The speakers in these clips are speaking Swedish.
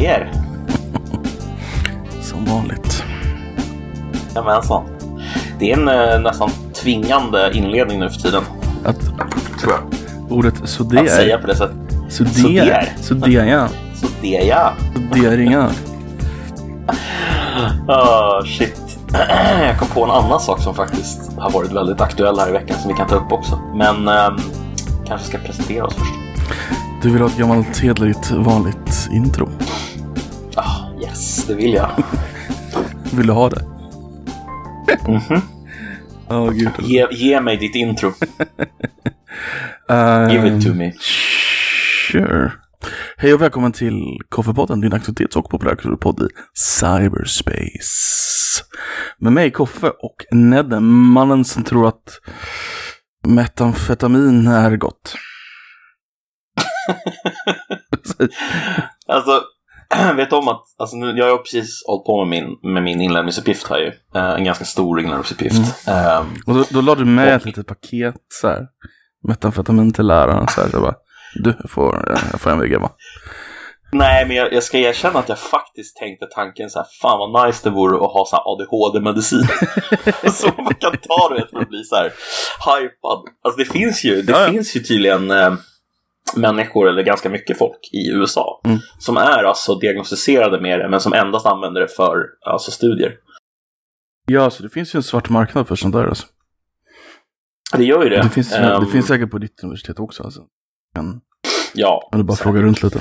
er. Som vanligt. Jajamensan. Det är en eh, nästan tvingande inledning nu för tiden. Att, Tror jag. ordet Att sådär. säga på det sättet. Sådär. Sådär. Sådär ja. Så det är jag. Sådäringar. Ah, shit. Jag kom på en annan sak som faktiskt har varit väldigt aktuell här i veckan som vi kan ta upp också. Men ehm, kanske ska presentera oss först. Du vill ha ett gammalt hederligt vanligt intro. Yes, det vill jag. Vill du ha det? Mhm. Åh gud. Ge, ge mig ditt intro. Ehm, Give it to me. Sure. Hej och välkommen till Koffepodden, din aktualitets och populärkulturpodd i cyberspace. Med mig Koffe och Nedde, mannen som tror att metamfetamin är gott. Alltså, vet om att alltså nu, jag har precis hållit på med min, med min inlämningsuppgift här ju. Eh, en ganska stor inlämningsuppgift. Ehm, Och då, då la du med ett Och- litet paket så här, metamfetamin till läraren. Så här, så bara, du får, jag får en VG va? nej, men jag, jag ska erkänna att jag faktiskt tänkte tanken så här, fan vad nice det vore att ha så här ADHD-medicin. så man kan ta det för att bli så här hypad. Alltså det finns ju, det Ja, ja. finns ju tydligen eh, människor, eller ganska mycket folk i USA, Mm. som är alltså diagnostiserade med det, men som endast använder det för alltså, studier. Ja, så det finns ju en svart marknad för sånt där alltså. Det gör ju det. Det finns, det Ehm, finns säkert på ditt universitet också alltså. Kan, Ja. kan du bara säkert. fråga runt lite.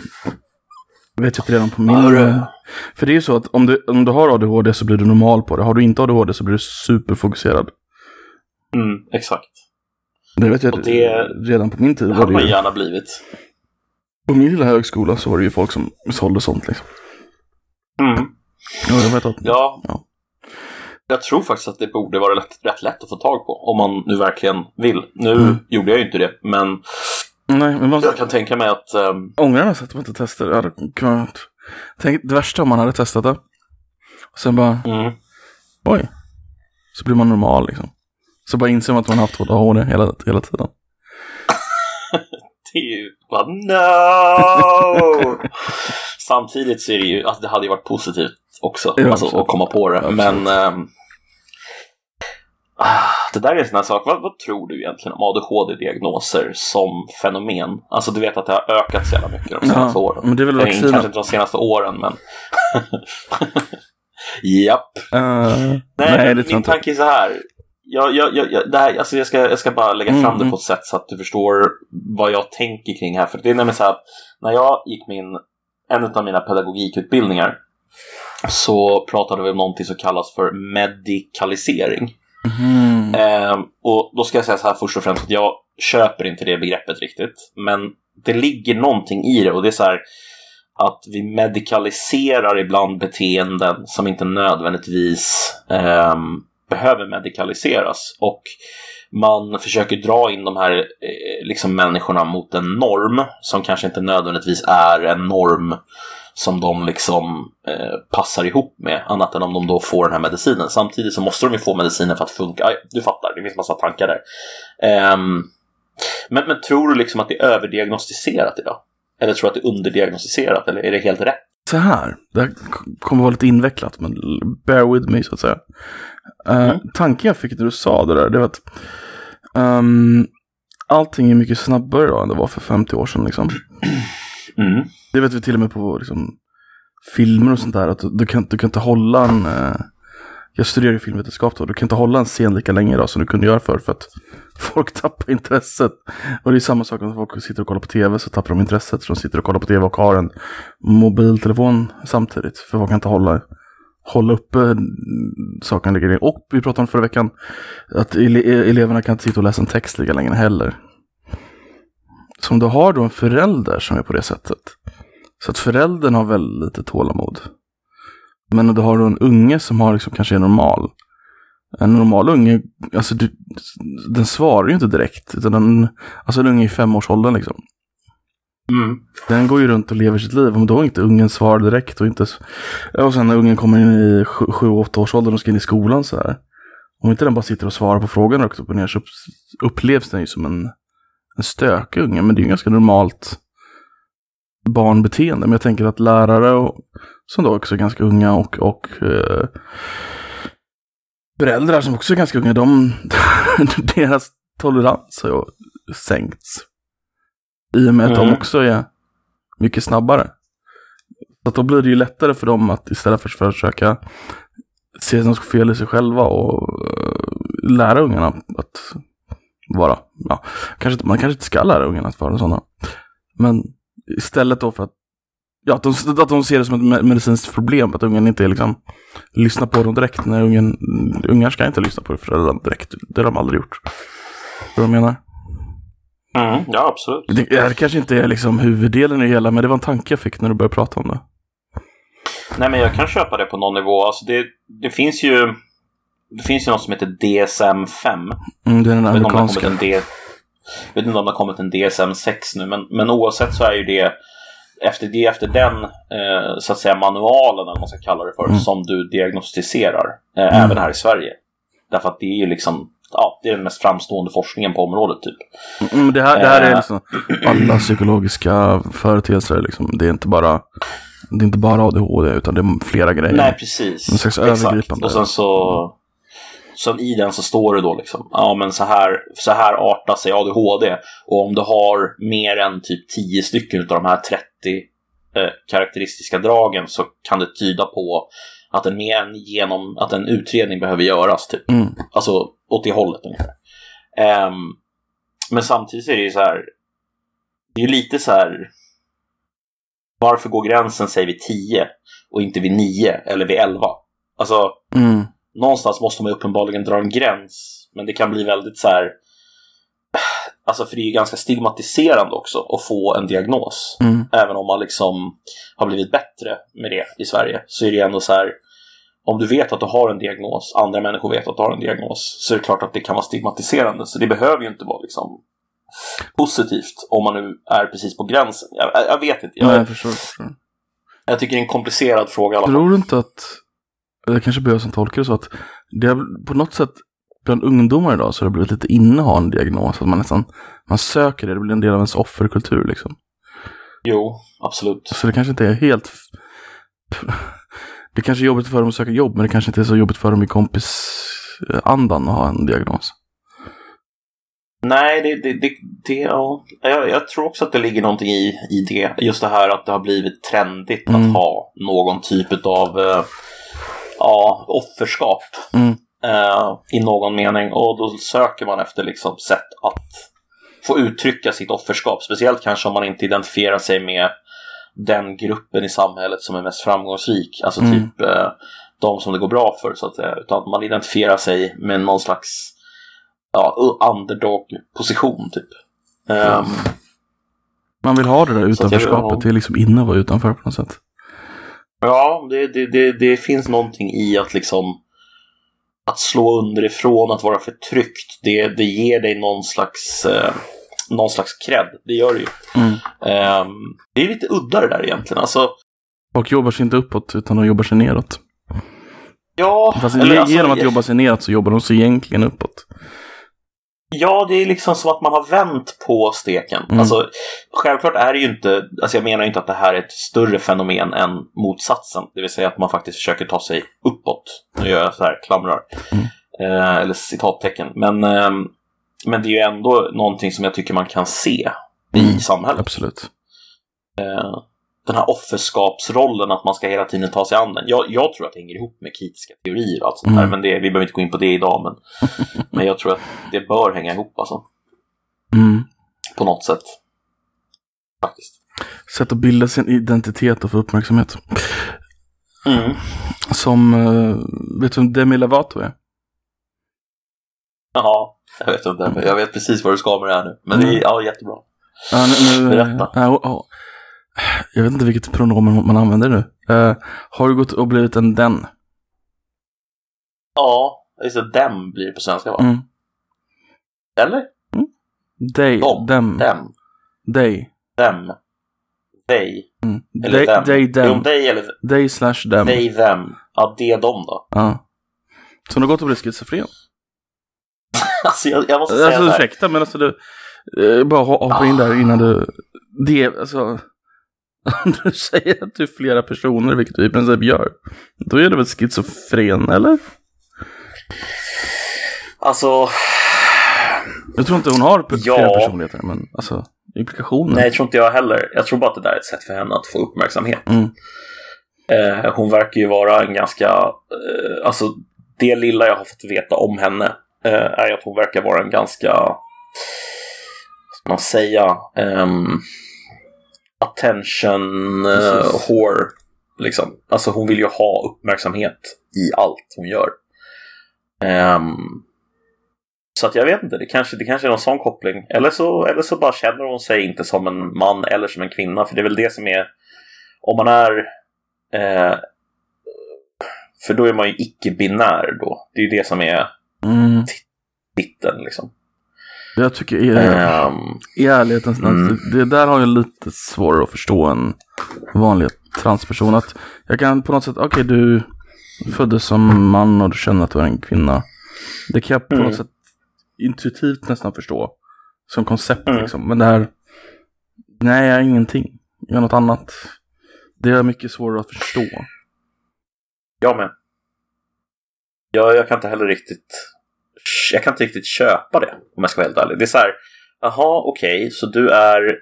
Jag vet att redan på min... Ja, det- eh, För det är ju så att om du, om du har ADHD så blir du normal på det. Har du inte ADHD så blir du superfokuserad. Mm, exakt. Det vet jag Och det- redan på min tid. Var det man ju, gärna blivit. på min lilla högskola så var det ju folk som sålde sånt liksom. Mm. Ja, jag vet att... Ja. Ja. Jag tror faktiskt att det borde vara lätt, rätt lätt att få tag på om man nu verkligen vill. Nu Mm. gjorde jag ju inte det, men Nej, men man jag kan tänka mig att ehm, ångrar nästan att man inte testade. Jag hade kunnat... Tänk, det värsta om man hade testat det. Och sen bara, mm, oj. Så blir man normal liksom. Så bara inser man att man haft ADHD hela, hela tiden. det är ju bara no! Samtidigt så är det ju att det hade ju varit positivt också, Ja, alltså, absolut. att komma på det. Absolut. Men ah, det där är en sån här sak. Vad, vad tror du egentligen om ADHD-diagnoser som fenomen? Alltså du vet att det har ökat så jävla mycket de senaste åren. men det är väl vaccinen. Kanske inte de senaste åren, men... Japp. Uh, Nej, nej, min tanke är så här. Jag, jag, jag, det här alltså jag, ska, jag ska bara lägga Mm, fram det mm. på ett sätt så att du förstår vad jag tänker kring här. För det är nämligen så här att när jag gick min, en av mina pedagogikutbildningar så pratade vi om någonting som kallas för medikalisering. Mhm. Ehm, och då ska jag säga så här först och främst att jag köper inte det begreppet riktigt. Men det ligger någonting i det och det är så här att vi medikaliserar ibland beteenden som inte nödvändigtvis ehm, behöver medikaliseras. Och man försöker dra in de här eh, liksom människorna mot en norm som kanske inte nödvändigtvis är en norm som de liksom eh, passar ihop med, annat än om de då får den här medicinen. Samtidigt så måste de ju få medicinen för att funka. Aj, Du fattar, det finns massa tankar där. Ehm, men, men tror du liksom att det är överdiagnostiserat idag? Eller tror du att det är underdiagnostiserat? Eller är det helt rätt? Så här, det här kommer vara lite invecklat, men bear with me så att säga. Eh, Mm. Tanken jag fick när du sa det där, det var att ehm, allting är mycket snabbare idag än det var för 50 år sedan. Liksom. Mm. Det vet vi till och med på liksom, filmer och sånt där, att du, du, kan, du kan inte hålla en... eh, jag studerar ju filmvetenskap då, du kan inte hålla en scen lika länge idag som du kunde göra förr för att folk tappar intresset. Och det är samma sak om folk sitter och kollar på tv så tappar de intresset för de sitter och kollar på tv och har en mobiltelefon samtidigt. För folk kan inte hålla, hålla uppe mm, saken lika länge. Och vi pratade om förra veckan att ele- e-, eleverna kan inte sitta och läsa en text lika länge heller. Så om du har då en förälder som är på det sättet. Så att föräldern har väldigt lite tålamod. Men om du har då en unge som har liksom kanske är normal. En normal unge, alltså du, den svarar ju inte direkt. Utan den, alltså en unge i femårsåldern liksom. Mm. Den går ju runt och lever sitt liv. Om då inte ungen svarar direkt och inte... Och sen när ungen kommer in i 7-8 års ålder och ska in i skolan så här. Om inte den bara sitter och svarar på frågan rakt upp och ner så upplevs den ju som en, en stökig unge. Men det är ju ganska normalt barnbeteende. Men jag tänker att lärare och, som då också är ganska unga och, och eh, föräldrar som också är ganska unga, de, deras tolerans har ju sänkts. I och med att Mm. de också är mycket snabbare. Så då blir det ju lättare för dem att istället för att försöka se något fel i sig själva och eh, lära ungarna att vara, ja, kanske, man kanske inte ska lära ungarna att vara sådana. Men istället då för att, ja, att de, att de ser det som ett me- medicinskt problem, att ungen inte liksom, lyssnar på dem direkt när ungen, ungar ska inte lyssna på föräldrarna direkt, det har de aldrig gjort. Vad jag menar? Mm, ja, absolut. Det, det här kanske inte är liksom huvuddelen i hela, men det var en tanke jag fick när du började prata om det. Nej, men jag kan köpa det på någon nivå. Alltså det, det finns ju det finns ju något som heter DSM-5. Mm, det är den amerikanska. en D- jag vet inte om det har kommit en DSM-6 nu, men, men oavsett så är ju det efter, det är efter den eh, så att säga manualen, eller vad man ska kalla det för, Mm. som du diagnostiserar. Eh, Mm. Även här i Sverige. Därför att det är ju liksom, ja, det är den mest framstående forskningen på området typ. Mm, det, här, det här är Eh. liksom alla psykologiska företeelser. Liksom. Det är inte bara det är inte bara ADHD, utan det är flera grejer. Nej, precis. En slags övergripande- Och sen så... Så i den så står det då liksom, ja men så här, så här artar sig ADHD. Och om du har mer än typ 10 stycken av de här 30 eh, karaktäristiska dragen så kan det tyda på att en, mer genom, att en utredning behöver göras. Typ. Mm. Alltså åt det hållet ungefär. Ehm, men samtidigt är det ju så här. Det är ju lite så här. Varför går gränsen, säger vi 10 och inte vid 9 eller vid 11? Alltså, Mm. någonstans måste man ju uppenbarligen dra en gräns. Men det kan bli väldigt så här. Alltså, för det är ju ganska stigmatiserande också att få en diagnos. Mm. Även om man liksom har blivit bättre med det i Sverige så är det ändå så här. Om du vet att du har en diagnos, andra människor vet att du har en diagnos, så är det klart att det kan vara stigmatiserande. Så det behöver ju inte vara liksom positivt om man nu är precis på gränsen. Jag, jag- vet inte. Jag, Nej, jag förstår. förstår. jag tycker det är en komplicerad fråga i alla fall. Tror du inte att, det kanske jag som tolkar det så, att det har på något sätt bland ungdomar idag så har det blivit lite inne att ha en diagnos. Att man nästan, man söker det, det blir en del av ens offerkultur liksom. Jo, absolut. Så det kanske inte är helt... Det kanske är jobbigt för dem att söka jobb, men det kanske inte är så jobbigt för dem i kompisandan att ha en diagnos. Nej, det, det, det, det ja. jag, jag tror också att det ligger någonting i, i det. Just det här att det har blivit trendigt Mm. att ha någon typ av eh, ja, offerskap Mm. eh, i någon mening. Och då söker man efter liksom sätt att få uttrycka sitt offerskap. Speciellt kanske om man inte identifierar sig med den gruppen i samhället som är mest framgångsrik. Alltså Mm. typ eh, de som det går bra för så att säga. Utan att man identifierar sig med någon slags ja, underdog-position typ. Ehm, Man vill ha det där utanförskapet, det är liksom inne att vara utanför på något sätt. ja, det, det, det, det finns någonting i att liksom att slå underifrån, att vara förtryckt, det, det ger dig någon slags eh, någon slags cred. Det gör det ju. Mm. Ehm, det är lite udda det där egentligen. Alltså, Folk jobbar sig inte uppåt, utan de jobbar sig neråt. ja, Fast eller alltså, genom att jobba sig neråt så jobbar de sig egentligen uppåt. Ja, det är liksom som att man har vänt på steken. Mm. Alltså, självklart är det ju inte, alltså jag menar ju inte att det här är ett större fenomen än motsatsen. Det vill säga att man faktiskt försöker ta sig uppåt. Nu gör jag så här klamrar. Mm. Eh, eller citattecken. Men, ehm, men det är ju ändå någonting som jag tycker man kan se i Mm. samhället. Absolut. Eh, den här offerskapsrollen, att man ska hela tiden ta sig an den. Jag, jag tror att det hänger ihop med kritiska teorier och allt sånt där, Mm. men det, vi behöver inte gå in på det idag. Men, men jag tror att det bör hänga ihop alltså, Mm. på något sätt. Faktiskt. Sätt att bilda sin identitet och få uppmärksamhet. Mm. Som, eh, vet du vem Demi Lovato är? Ja, jag vet inte. men Jag vet precis vad du ska med det här nu. Men det är ja, jättebra. Ja, nu, nu, Berätta. ja, och- och- jag vet inte vilket pronomen man använder nu. Eh, har du gått och blivit en den? Ja, just det. Dem blir det på svenska va? Mm. Eller? Dig, Dem. dem, Dem. dig. Dem. They. Mm. Eller Dig, them. dig, Jo, dem. they eller Dig slash dem. they, them. Ja, det, dem då. Ja. Så du har gått och blivit schizofren? Alltså, jag, jag måste säga Alltså det här. ursäkta men alltså du, eh, bara ho- hoppa in där innan du, det, alltså, Om du säger att du är flera personer, vilket du i princip gör, då är du väl schizofren, eller? Alltså, Jag tror inte hon har Ja. flera personligheter, men alltså implikationen. nej, jag tror inte jag heller. Jag tror bara att det där är ett sätt för henne att få uppmärksamhet. Mm. Eh, hon verkar ju vara en ganska, eh, alltså det lilla jag har fått veta om henne är att hon verkar vara en ganska, ska man säga, ehm, attention eh, Precis. whore. Liksom. Alltså hon vill ju ha uppmärksamhet i allt hon gör. Ehm, så att jag vet inte, det kanske, det kanske är någon sån koppling. Eller så, eller så bara känner hon sig inte som en man eller som en kvinna. För det är väl det som är, om man är Eh, för då är man ju icke-binär då. Det är ju det som är Mm. titeln liksom. Jag tycker i, Ehm, i ärlighetens namn, Mm. det, där har jag lite svårare att förstå än vanlig transperson. Att jag kan på något sätt, okej du föddes som man och du känner att du är en kvinna. Det kan jag på Mm. något sätt intuitivt nästan förstå. Som koncept Mm. liksom. Men det här, nej jag är ingenting. Jag är något annat. Det är mycket svårare att förstå. jag med. Jag, jag kan inte heller riktigt jag kan inte riktigt köpa det om jag ska vara helt ärlig. Det är så här, jaha okej, så du är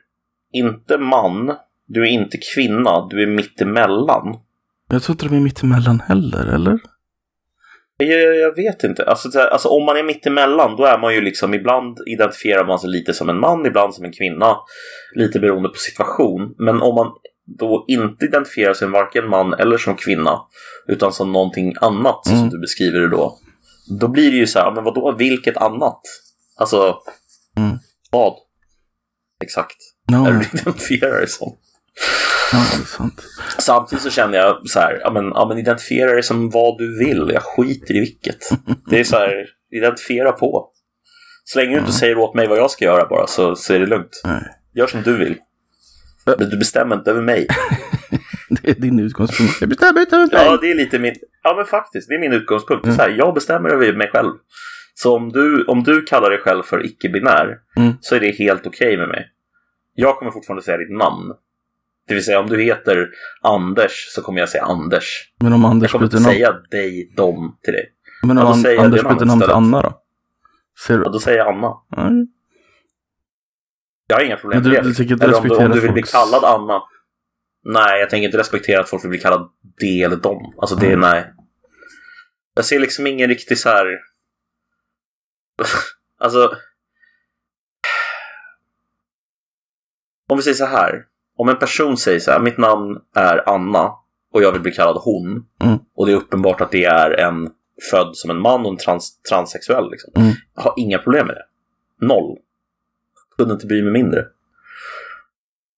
inte man, du är inte kvinna, du är mittemellan. Jag tror inte de är mittemellan heller, eller? Jag, jag vet inte. Alltså, så här, alltså om man är mittemellan då är man ju liksom ibland identifierar man sig lite som en man, ibland som en kvinna. Lite beroende på situation. Men om man då inte identifierar sig varken man eller som kvinna utan som någonting annat så som Mm. du beskriver det då. Då blir det ju så här, men vadå, vilket annat? Alltså, Mm. vad? Exakt. Ja, Är du identifierar dig som? ja, det är sant. Samtidigt så känner jag så här, ja men, ja men identifiera dig som vad du vill, jag skiter i vilket. Det är så här, identifiera på. Så länge du inte säger åt mig vad jag ska göra bara så, så är det lugnt. Nej. Gör som du vill. Men du bestämmer inte över mig. Det är din utgångspunkt. Jag bestämmer inte över mig. Ja, det är lite min... Ja, men faktiskt, det är min utgångspunkt. Är så här, jag bestämmer över mig själv. Så om du, om du kallar dig själv för icke-binär Mm. så är det helt okej med mig. Jag kommer fortfarande säga ditt namn. Det vill säga om du heter Anders så kommer jag säga Anders. Men om Jag Anders kommer byter inte namn, säga dig, dem till dig. men Ja, om då An- jag Anders byter namn till. Anna då? Ser du? då säger jag Anna. Nej. Jag har inga problem med du- det. du inte Eller om du, om du vill bli kallad Anna. Nej, jag tänker inte respektera att folk vill bli kallad det eller dem. Alltså det, Mm. nej. Jag ser liksom ingen riktig så här... alltså... Om vi säger så här. Om en person säger så här, mitt namn är Anna och jag vill bli kallad hon. Mm. Och det är uppenbart att det är en född som en man och en trans, transsexuell. Liksom. Mm. Jag har inga problem med det. Noll. Kunde inte bry mig mindre.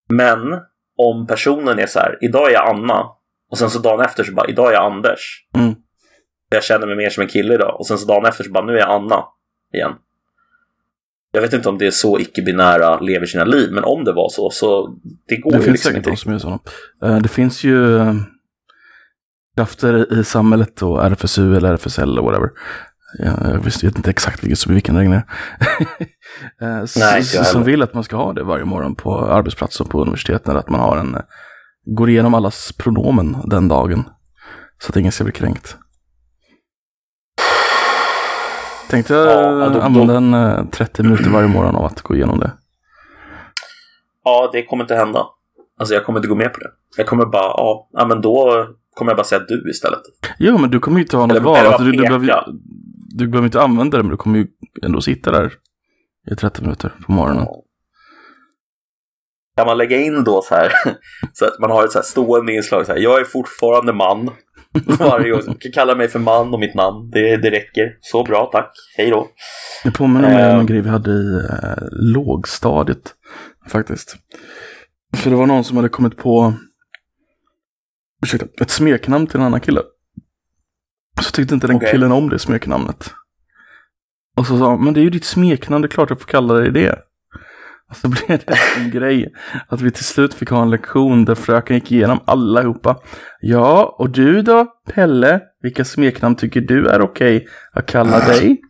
Men om personen är så här, idag är jag Anna och sen så dagen efter så bara, idag är jag Anders. Mm. Jag känner mig mer som en kille idag och sen så dagen efter så bara, nu är jag Anna igen. Jag vet inte om det är så icke-binära lever sina liv, men om det var så, så det går Det ju finns liksom säkert inte. de som gör sådana. Eh, Det finns ju eh, krafter i samhället och RFSU eller RFSL eller whatever. Ja, Jag vet inte exakt vilket som är vilken längre. Eh, s- Nej, inte jag s- som vill att man ska ha det varje morgon på arbetsplatser och på universiteten. Att man har en, eh, går igenom allas pronomen den dagen. Så att ingen ska bli kränkt. Tänkte jag Ja, då- då- använda en eh, 30 minuter varje morgon av att gå igenom det. Ja, det kommer inte hända. Alltså jag kommer inte gå med på det. Jag kommer bara, ja, men då kommer jag bara säga du istället. Ja, men du kommer ju inte ha något val. Alltså, du, du, behöver, du behöver inte använda det, men du kommer ju ändå sitta där i 30 minuter på morgonen. Kan man lägga in då så här, så att man har ett så här stående inslag så här, jag är fortfarande man. Varje. Du kan kalla mig för man och mitt namn, det, det räcker. Så bra, tack. Hej då. Det påminner mig om en grej vi hade i eh, lågstadiet, faktiskt. För det var någon som hade kommit på ursäkta, ett smeknamn till en annan kille. Så tyckte inte den Okej. killen om det smeknamnet. Och så sa han, men det är ju ditt smeknamn, det är klart jag får kalla dig det. Och så blev det en grej att vi till slut fick ha en lektion där fröken gick igenom allihopa. Ja, och du då, Pelle? Vilka smeknamn tycker du är okej att kalla dig?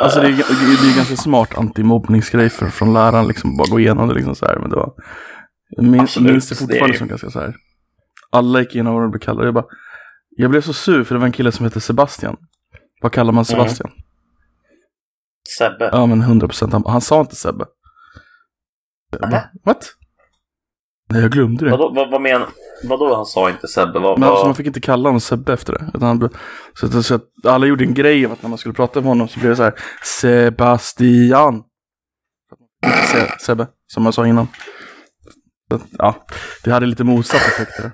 Alltså det är, det är ganska smart antimobbningsgrej från läraren liksom. Bara gå igenom det liksom så här. Men det var. Minns, minns det fortfarande det är- som ganska så här. Alla gick igenom vad de blev kallade. Jag bara. Jag blev så sur för det var en kille som hette Sebastian. Vad kallar man Sebastian? Sebbe. Ja men 100 procent. Han, han sa inte Sebbe. Jag bara. What? Nej jag glömde det. Vadå, vad, vad menar Vadå han sa inte Sebbe? Vad, Men alltså, man fick inte kalla honom Sebbe efter det. Utan han, så, så att alla gjorde en grej av att när man skulle prata med honom så blev det så här Sebastian. Se- Sebbe, som jag sa innan. Så ja, det hade lite motsatt effekter.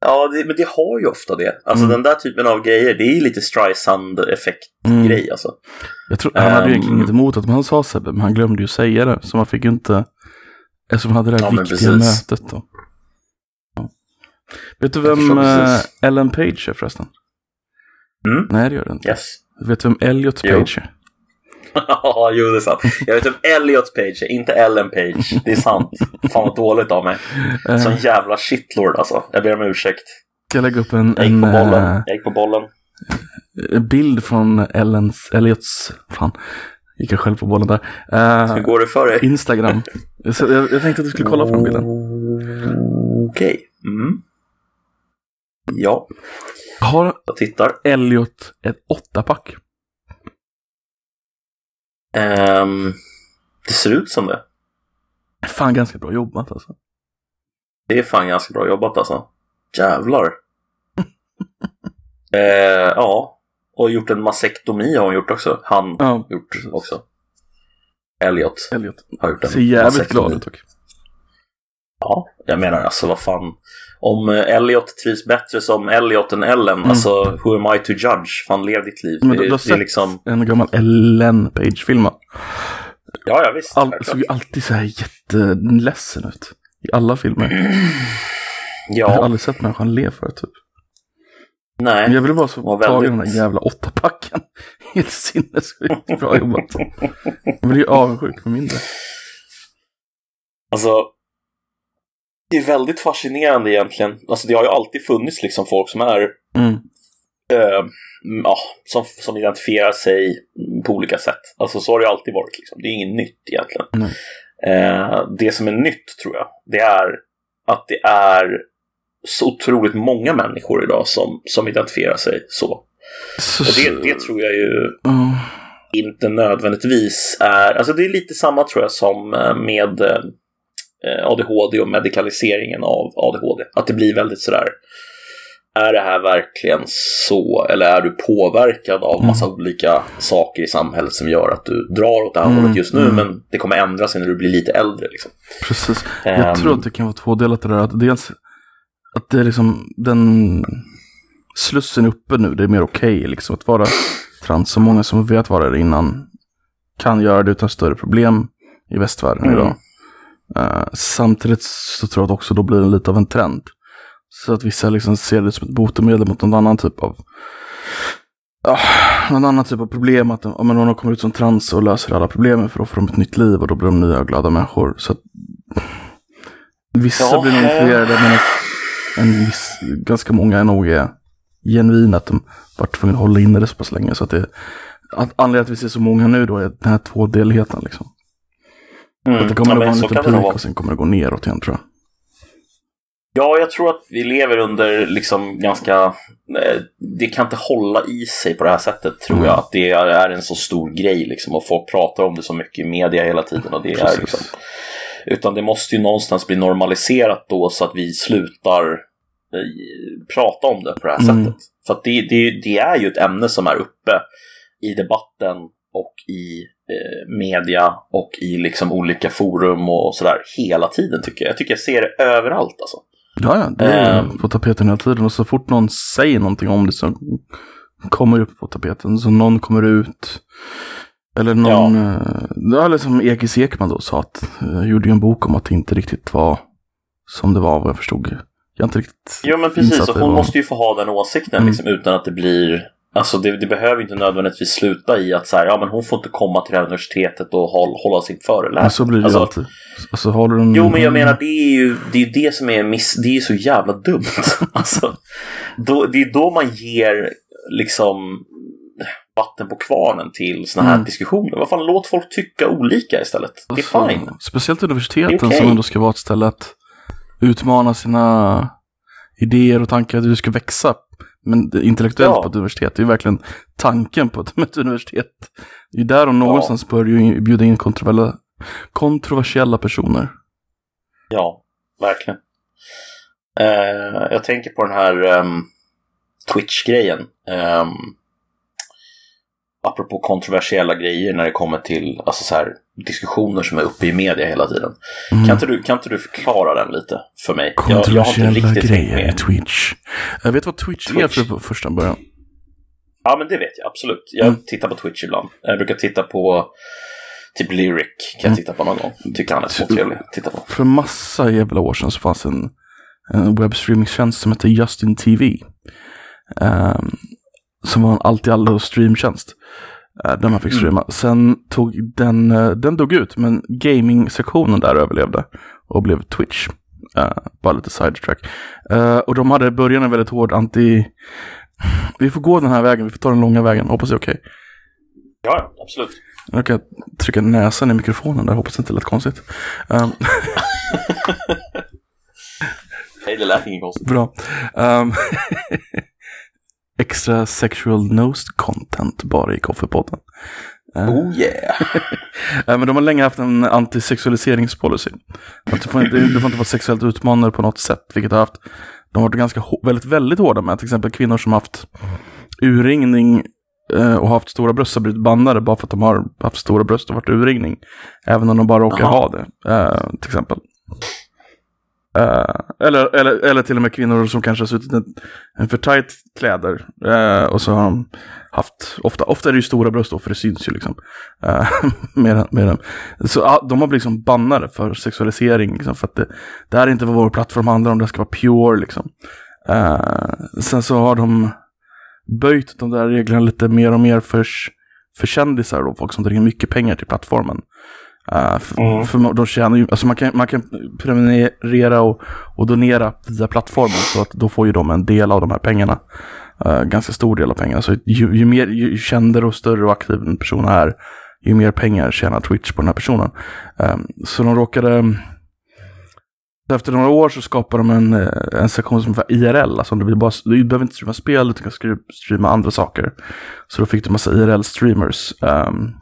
Ja, det, men det har ju ofta det. Alltså Mm. den där typen av grejer, det är ju lite Streisand-effekt-grej Mm. alltså. Jag tror, han hade Ehm. egentligen inget emot att han sa Sebbe, men han glömde ju säga det. Så man fick ju inte, eftersom han hade det här Ja, viktiga mötet då. Ja. Vet du vem eh. Ellen Page är förresten? Mm. Nej, det gör det inte. Yes. Vet du vem Elliot Jo. Page är? Ja, jo det är sant. Jag vet om Elliot Page är, inte Ellen Page. Det är sant. Fan vad dåligt av mig. Eh, Sån jävla shitlord alltså. Jag ber om ursäkt. Jag lägga upp en, Jag gick på bollen. eh, Jag gick på bollen. en bild från Ellens, Elliots, fan, gick jag själv på bollen där. Eh, Hur går det för dig? Instagram. Så jag, jag tänkte att du skulle kolla på den bilden. Okej. Mm. Ja, Har jag tittar. Elliot ett åttapack? Ehm, det ser ut som det. Fan ganska bra jobbat alltså. Det är fan ganska bra jobbat alltså. Jävlar. eh, ja, och gjort en masektomi har hon gjort också. Han Ja, gjort också. Elliot Elliot. har gjort en Ser jävligt masektomi. glad ut dock. Ja, jag menar alltså vad fan. Om eh, Elliot trivs bättre som Elliot än Ellen, Mm. alltså who am I to judge? Fan, lev ditt liv. Men det, du, du har sett liksom... en gammal Ellen Page-film? Ja, ja visst. All, såg ju alltid så här jätteledsen ut. I alla filmer. Jag har Ja, aldrig sett människan le förut typ. Men nej. jag ville bara så ta i den där jävla åttapacken. Helt sinnessjukt bra jobbat. Jag blir ju avundsjuk för mindre. Alltså, det är väldigt fascinerande egentligen. Alltså det har ju alltid funnits liksom folk som är Mm. eh, mm, ja, som, som identifierar sig på olika sätt. Alltså så har det alltid varit. Liksom. Det är inget nytt egentligen. Nej. Eh, det som är nytt tror jag, det är att det är så otroligt många människor idag som, som identifierar sig så. Så, Och det, det tror jag ju Ja. inte nödvändigtvis är, alltså det är lite samma tror jag som eh, med eh, ADHD och medikaliseringen av ADHD. Att det blir väldigt sådär, är det här verkligen så eller är du påverkad av massa olika saker i samhället som gör att du drar åt det här Mm, hållet just nu mm. men det kommer ändra sig när du blir lite äldre. Liksom. Precis. Ehm. Jag tror att det kan vara tvådelat det där. Att dels att det är liksom den slussen är uppe nu. Det är mer okej liksom att vara trans. Så många som vet vara det innan kan göra det utan större problem i västvärlden Mm. idag. Eh, samtidigt så tror jag att också då blir det lite av en trend. Så att vissa liksom ser det som ett botemedel mot någon annan typ av Ja, någon annan typ av problem. Att om någon kommer ut som trans och löser alla problemen för då får de ett nytt liv och då blir de nya och glada människor. Så att Vissa Ja, blir nog eh. influerade medan en viss, ganska många är nog är genuina. Att de varit tvungna att hålla inne det så pass länge. Så att det, att anledningen till att vi ser så många nu då är den här tvådeligheten liksom. Mm. Det kommer Ja, att vara en liten peak och sen kommer det gå neråt igen tror jag. Ja, jag tror att vi lever under liksom ganska... eh, Det kan inte hålla i sig på det här sättet, tror Mm. jag. Att det är en så stor grej liksom. Och folk pratar om det så mycket i media hela tiden. Och det är liksom, utan det måste ju någonstans bli normaliserat då så att vi slutar eh, prata om det på det här Mm. sättet. För att det, det, det är ju ett ämne som är uppe i debatten och i media och i liksom olika forum och sådär hela tiden tycker jag. Jag tycker jag ser det överallt alltså. Ja, ja, det är Ehm. på tapeten hela tiden. Och så fort någon säger någonting om det så kommer det upp på tapeten. Så någon kommer ut. Eller någon, ja. ja eller som Ekis Ekman då sa att, jag gjorde ju en bok om att det inte riktigt var som det var vad jag förstod. Jag har inte riktigt Jo men precis, och det hon var- måste ju få ha den åsikten Mm. liksom, utan att det blir Alltså det, det behöver inte nödvändigtvis sluta i att så här, ja men hon får inte komma till det här universitetet och håll, hålla sin föreläsning. Men så blir det alltså, alltid. Alltså har du en... Jo men jag menar det är ju det, är ju det som är miss, det är ju så jävla dumt. alltså, då, det är då man ger liksom vatten på kvarnen till sådana här Mm. diskussioner. Vad fan, låt folk tycka olika istället. Det är Alltså, fine. Speciellt universiteten okej. som ändå ska vara ett ställe att utmana sina idéer och tankar att du ska växa. Men intellektuellt Ja. på ett universitet, det är ju verkligen tanken på ett, universitet. Det är där de någonstans bör ju bjuda in kontroversiella, kontroversiella personer. Ja, verkligen. Eh, jag tänker på den här ehm, Twitch-grejen. Um, apropå kontroversiella grejer när det kommer till alltså så här, diskussioner som är uppe i media hela tiden. Mm. Kan, inte du, kan inte du förklara den lite för mig? Jag, jag har inte Kontroversiella riktigt hängt grejer i med. Twitch. Jag vet vad Twitch, är Twitch. för på första början. Ja, men det vet jag absolut. Jag Mm. tittar på Twitch ibland. Jag brukar titta på typ Lyric. Kan jag titta på någon gång. Tycker han är så trevlig att titta på. För massa jävla år sedan så fanns en, en webbstreamingtjänst som hette Justin TV. Ehm, som var en allt i allo streamtjänst. Uh, där man fick Mm. streama. Sen tog den, eh, den dog ut, men gaming-sektionen där överlevde. Och blev Twitch. Eh, bara lite sidetrack. Uh, och de hade i början en väldigt hård anti... Vi får gå den här vägen, vi får ta den långa vägen. Hoppas det är okej. Ja, ja, absolut. Jag kan trycka näsan i mikrofonen där, hoppas det inte lät konstigt. Ehm, Hej, det lät inget konstigt. Bra. Um, extra sexual nosed content bara i Koffepodden. Uh, Oh yeah! eh, men de har länge haft en antisexualiseringspolicy. Att du, får inte, du får inte vara sexuellt utmanande på något sätt, vilket har haft de har varit ganska väldigt, väldigt hårda med. Till exempel kvinnor som haft urringning eh, och haft stora bröst har blivit bannade bara för att de har haft stora bröst och varit urringning. Även om de bara råkar Jaha. ha det, eh, till exempel. Eh, eller, eller, eller till och med kvinnor som kanske har suttit i en för tight kläder. Uh, och så har de haft, ofta, ofta är det ju stora bröst då, för det syns ju liksom. Eh, uh, med, med dem. Så uh, de har blivit liksom bannade för sexualisering, liksom, för att det, det här är inte vad vår plattform handlar om, det ska vara pure liksom. Sen så har de böjt de där reglerna lite mer och mer för, för kändisar då, folk som drar in mycket pengar till plattformen. Uh, för, Mm. för de tjänar ju, alltså man kan, man kan prenumerera och, och donera via plattformen så att då får ju de en del av de här pengarna. Uh, ganska stor del av pengarna. Så ju, ju mer ju kändare och större och aktiv en person är, ju mer pengar tjänar Twitch på den här personen. Um, så de råkade... Efter några år så skapade de en, eh, en sektion som var IRL. Alltså du, vill bara, du behöver inte streama spel, du kan streama andra saker. Så då fick du massa IRL-streamers. Um,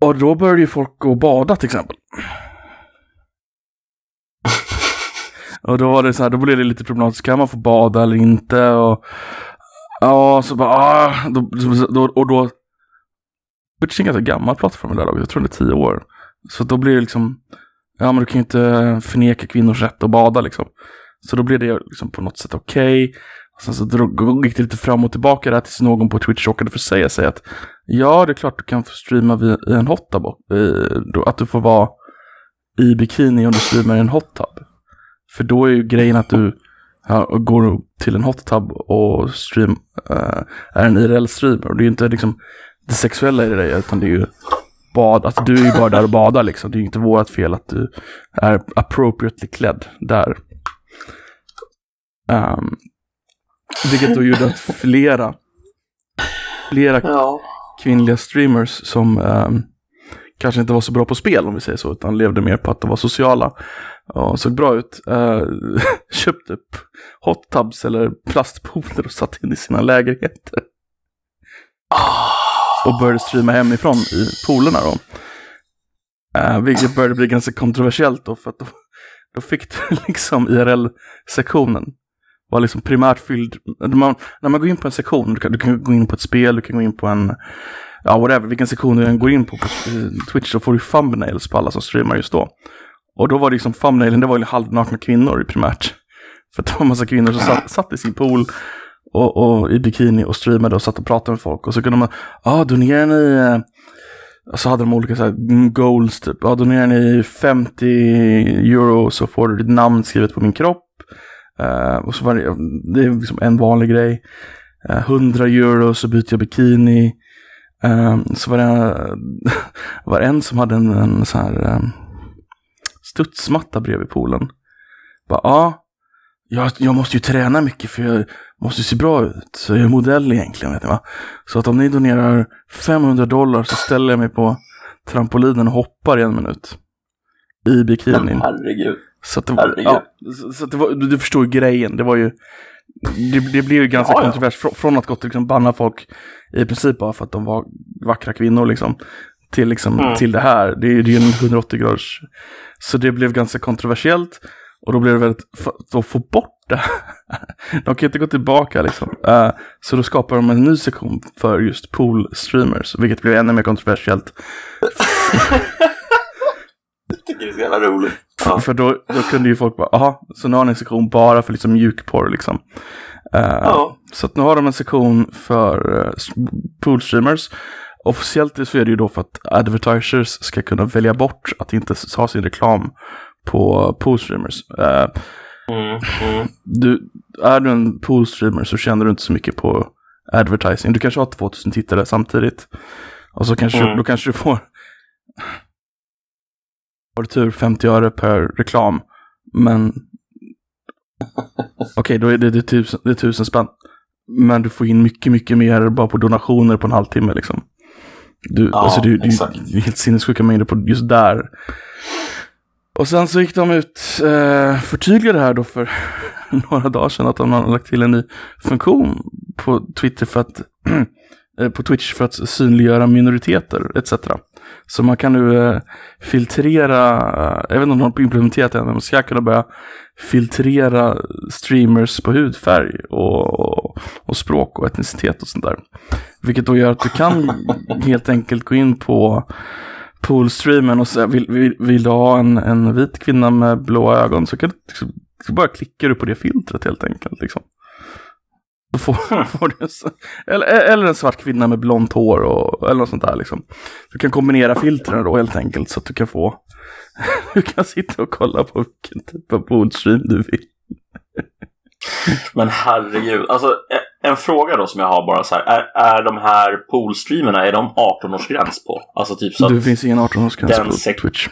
och då började ju folk gå och bada till exempel. och då var det så här, då blev det lite problematiskt. Kan man få bada eller inte? Och ja, så bara, ah, då, då, och då Twitch är en ganska gammal plattform i det här laget. Jag tror det är tio år. Så då blir det liksom, ja men du kan ju inte förneka kvinnors rätt att bada liksom. Så då blir det liksom på något sätt okej. Och Sen så drog, gick det lite fram och tillbaka där tills någon på Twitch råkade försäga sig att ja, det är klart du kan få streama via, i en hot tub. Eh, att du får vara i bikini om du streamar i en hot tub. För då är ju grejen att du ja, går till en hot tub och stream, eh, är en IRL-streamer. Och det är ju inte liksom det sexuella i det där, utan det är ju bad, att du är ju bara där och badar liksom. Det är ju inte vårt fel att du är appropriately klädd där. Um, vilket då gjorde att flera, flera Ja. kvinnliga streamers som ehm, kanske inte var så bra på spel om vi säger så, utan levde mer på att de var sociala och såg bra ut, uh, köpte upp hot tubs eller plastpooler och satte in i sina lägenheter. Och började streama hemifrån i poolerna då. Uh, vilket började bli ganska kontroversiellt då, för att då, då fick du liksom IRL-sektionen var liksom primärt fylld. Man, när man går in på en sektion, du kan, du kan gå in på ett spel, du kan gå in på en, ja whatever, vilken sektion du än går in på på eh, Twitch, så får du thumbnails på alla som streamar just då. Och då var det liksom thumbnailen, det var ju halvnakna kvinnor primärt. För att det var en massa kvinnor som satt, satt i sin pool och, och i bikini och streamade och satt och pratade med folk. Och så kunde man, ja ah, donerar ni, och så hade de olika så här, goals typ, ja ah, donerar ni 50 euro så får du ditt namn skrivet på min kropp. Uh, och så var det, det är liksom en vanlig grej. Eh, uh, 100 euro så byter jag bikini. Eh, så var det var en som hade en, en sån här um, studsmatta bredvid poolen. Bara, ja, jag, jag måste ju träna mycket för jag måste se bra ut. Så jag är modell egentligen, vet ni va? Så att om ni donerar 500 dollar så ställer jag mig på trampolinen och hoppar i en minut. I bikinin. Herregud. Så det var, ja, så, det var, du, förstår ju grejen. Det var ju, det, det blev ju ganska Ja, ja. kontrovers fr- från att gått liksom banna folk i princip bara för att de var vackra kvinnor liksom. Till, liksom, Mm. till det här. Det är ju en 180 graders. Så det blev ganska kontroversiellt. Och då blev det väldigt, att få bort det. de kan inte gå tillbaka liksom. Eh, så då skapar de en ny sektion för just pool streamers. Vilket blev ännu mer kontroversiellt. Tycker det är så jävla roligt. Ja. För då, då kunde ju folk bara, aha, så nu har ni en sektion bara för liksom mjukporr liksom. Eh, Ja. Så att nu har de en sektion för uh, poolstreamers. Officiellt så är det ju då för att advertisers ska kunna välja bort att inte ha sin reklam på poolstreamers. Uh, Mm, mm. du, är du en poolstreamer så tjänar du inte så mycket på advertising. Du kanske har 2000 tittare samtidigt. Och så kanske, Mm. då kanske du får har du tur 50 öre per reklam. Men okej, då är det, det, är tusen, det är tusen spänn. Men du får in mycket, mycket mer bara på donationer på en halvtimme liksom. Du, Ja, alltså det, exakt. det är helt sinnessjuka mängder på just där. Och sen så gick de ut, eh, förtydligade det här då för några dagar sedan att de har lagt till en ny funktion på Twitter för att eh, på Twitch för att synliggöra minoriteter etc. Så man kan nu eh, filtrera, eh, jag vet inte om de har implementerat det än, men man ska kunna börja filtrera streamers på hudfärg och, och, och språk och etnicitet och sånt där. Vilket då gör att du kan helt enkelt gå in på poolstreamen och säga vill, vill, vill du ha en, en vit kvinna med blåa ögon så kan du liksom, så bara klickar du på det filtret helt enkelt. Liksom. Då får, får du en, så- eller, eller en svart kvinna med blont hår och, eller något sånt där liksom. Du kan kombinera filtren då helt enkelt så att du kan få du kan sitta och kolla på vilken typ av poolstream du vill. Men herregud, alltså e- en fråga då som jag har bara så här. Är, är de här poolstreamerna, är de 18-årsgräns på? Alltså typ så att Det finns ingen 18-årsgräns den på Twitch.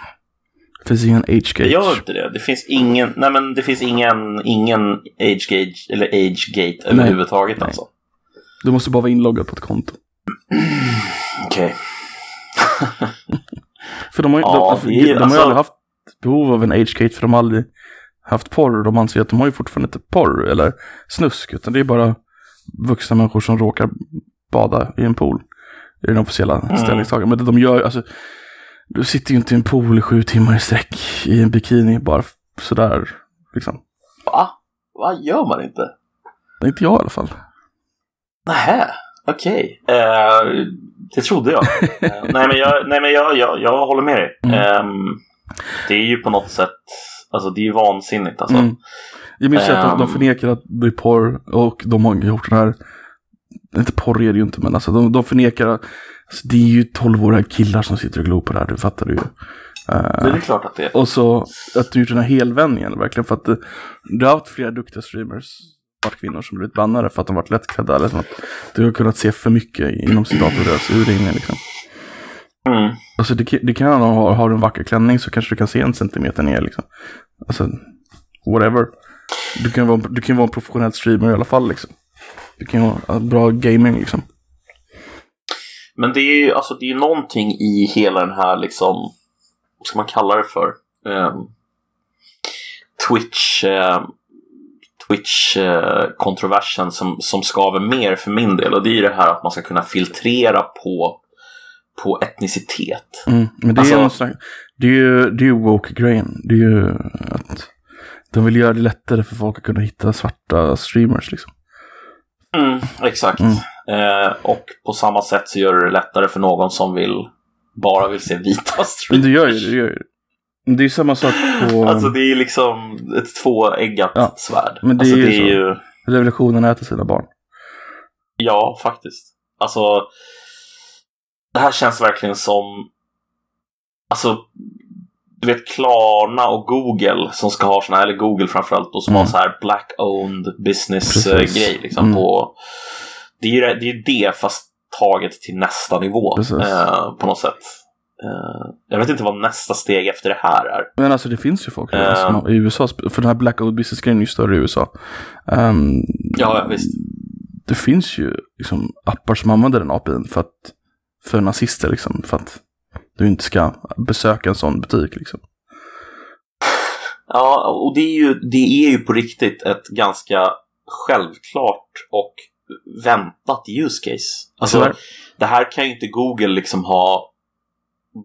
Det finns ingen age det gate. gör inte det. Det finns ingen, nej men det finns ingen, ingen age gauge eller age gate överhuvudtaget Nej. alltså. Du måste bara vara inloggad på ett konto. Okej. För de har ju Ja, de, alltså, det är ju- de har alltså- aldrig haft behov av en age-gate för de har aldrig haft porr. De anser att de har ju fortfarande inte porr eller snusk utan det är bara vuxna människor som råkar bada i en pool. I den officiella Mm. ställningstagandet. Men det de gör, alltså du sitter ju inte i en pool i sju timmar i sträck i en bikini bara sådär liksom. Va? Vad gör man inte? Inte jag i alla fall. Nähä, okej. Eh, det trodde jag. Eh, nej men, jag, nej, men jag, jag, jag håller med dig. Mm. Ehm, det är ju på något sätt, alltså det är ju vansinnigt alltså. Mm. Jag minns ju att de, Ehm. förnekar att det är porr och de har gjort den här, inte porr är det ju inte men alltså de, de förnekar, alltså, det är ju 12-åriga killar som sitter och glor på det här, du fattar det ju. Eh, Det är klart att det är. och så att du gjort den här helvändningen verkligen för att det, du har haft flera duktiga streamers, varit kvinnor som blivit bannade för att de varit lättklädda eller så att du har kunnat se för mycket inom citat och deras urringning liksom. Mm. Alltså det, kan- det kan ha, har du en vacker klänning så kanske du kan se en centimeter ner liksom. Alltså, whatever. Du kan vara, du kan vara en professionell streamer i alla fall liksom. Du kan ha uh, bra gaming liksom. Men det är ju alltså, det är någonting i hela den här liksom, vad ska man kalla det för? Ehm, Twitch, eh, Twitch-kontroversen som, som skaver mer för min del. Och det är ju det här att man ska kunna filtrera på, på etnicitet. Mm. Men det är Alltså- någon slags, det är ju, det är ju woke-grejen. Det är ju att de vill göra det lättare för folk att kunna hitta svarta streamers liksom. Mm, exakt. Mm. Eh, och på samma sätt så gör det det lättare för någon som vill bara vill se vita Men streamers. det gör ju det, gör ju det. Men det är ju samma sak på Alltså det är liksom ett tvåeggat Ja, svärd. men det alltså, är ju det är ju... revolutionen äter sina barn. Ja, faktiskt. Alltså, det här känns verkligen som... Alltså, du vet Klarna och Google som ska ha såna här, eller Google framförallt, och som Mm. har så här black-owned business eh, liksom Mm. på... Det är ju det, det, är ju det fast taget till nästa nivå eh, på något sätt. Eh, jag vet inte vad nästa steg efter det här är. Men alltså det finns ju folk Eh. har, i USA, för den här Blackout Business-grejen är ju större i USA. Ja, ja visst. det finns ju liksom appar som använder den APIn för att för nazister liksom, för att du inte ska besöka en sån butik liksom. Ja, och det är, ju, det är ju på riktigt ett ganska självklart och väntat use case. Alltså, det här kan ju inte Google liksom ha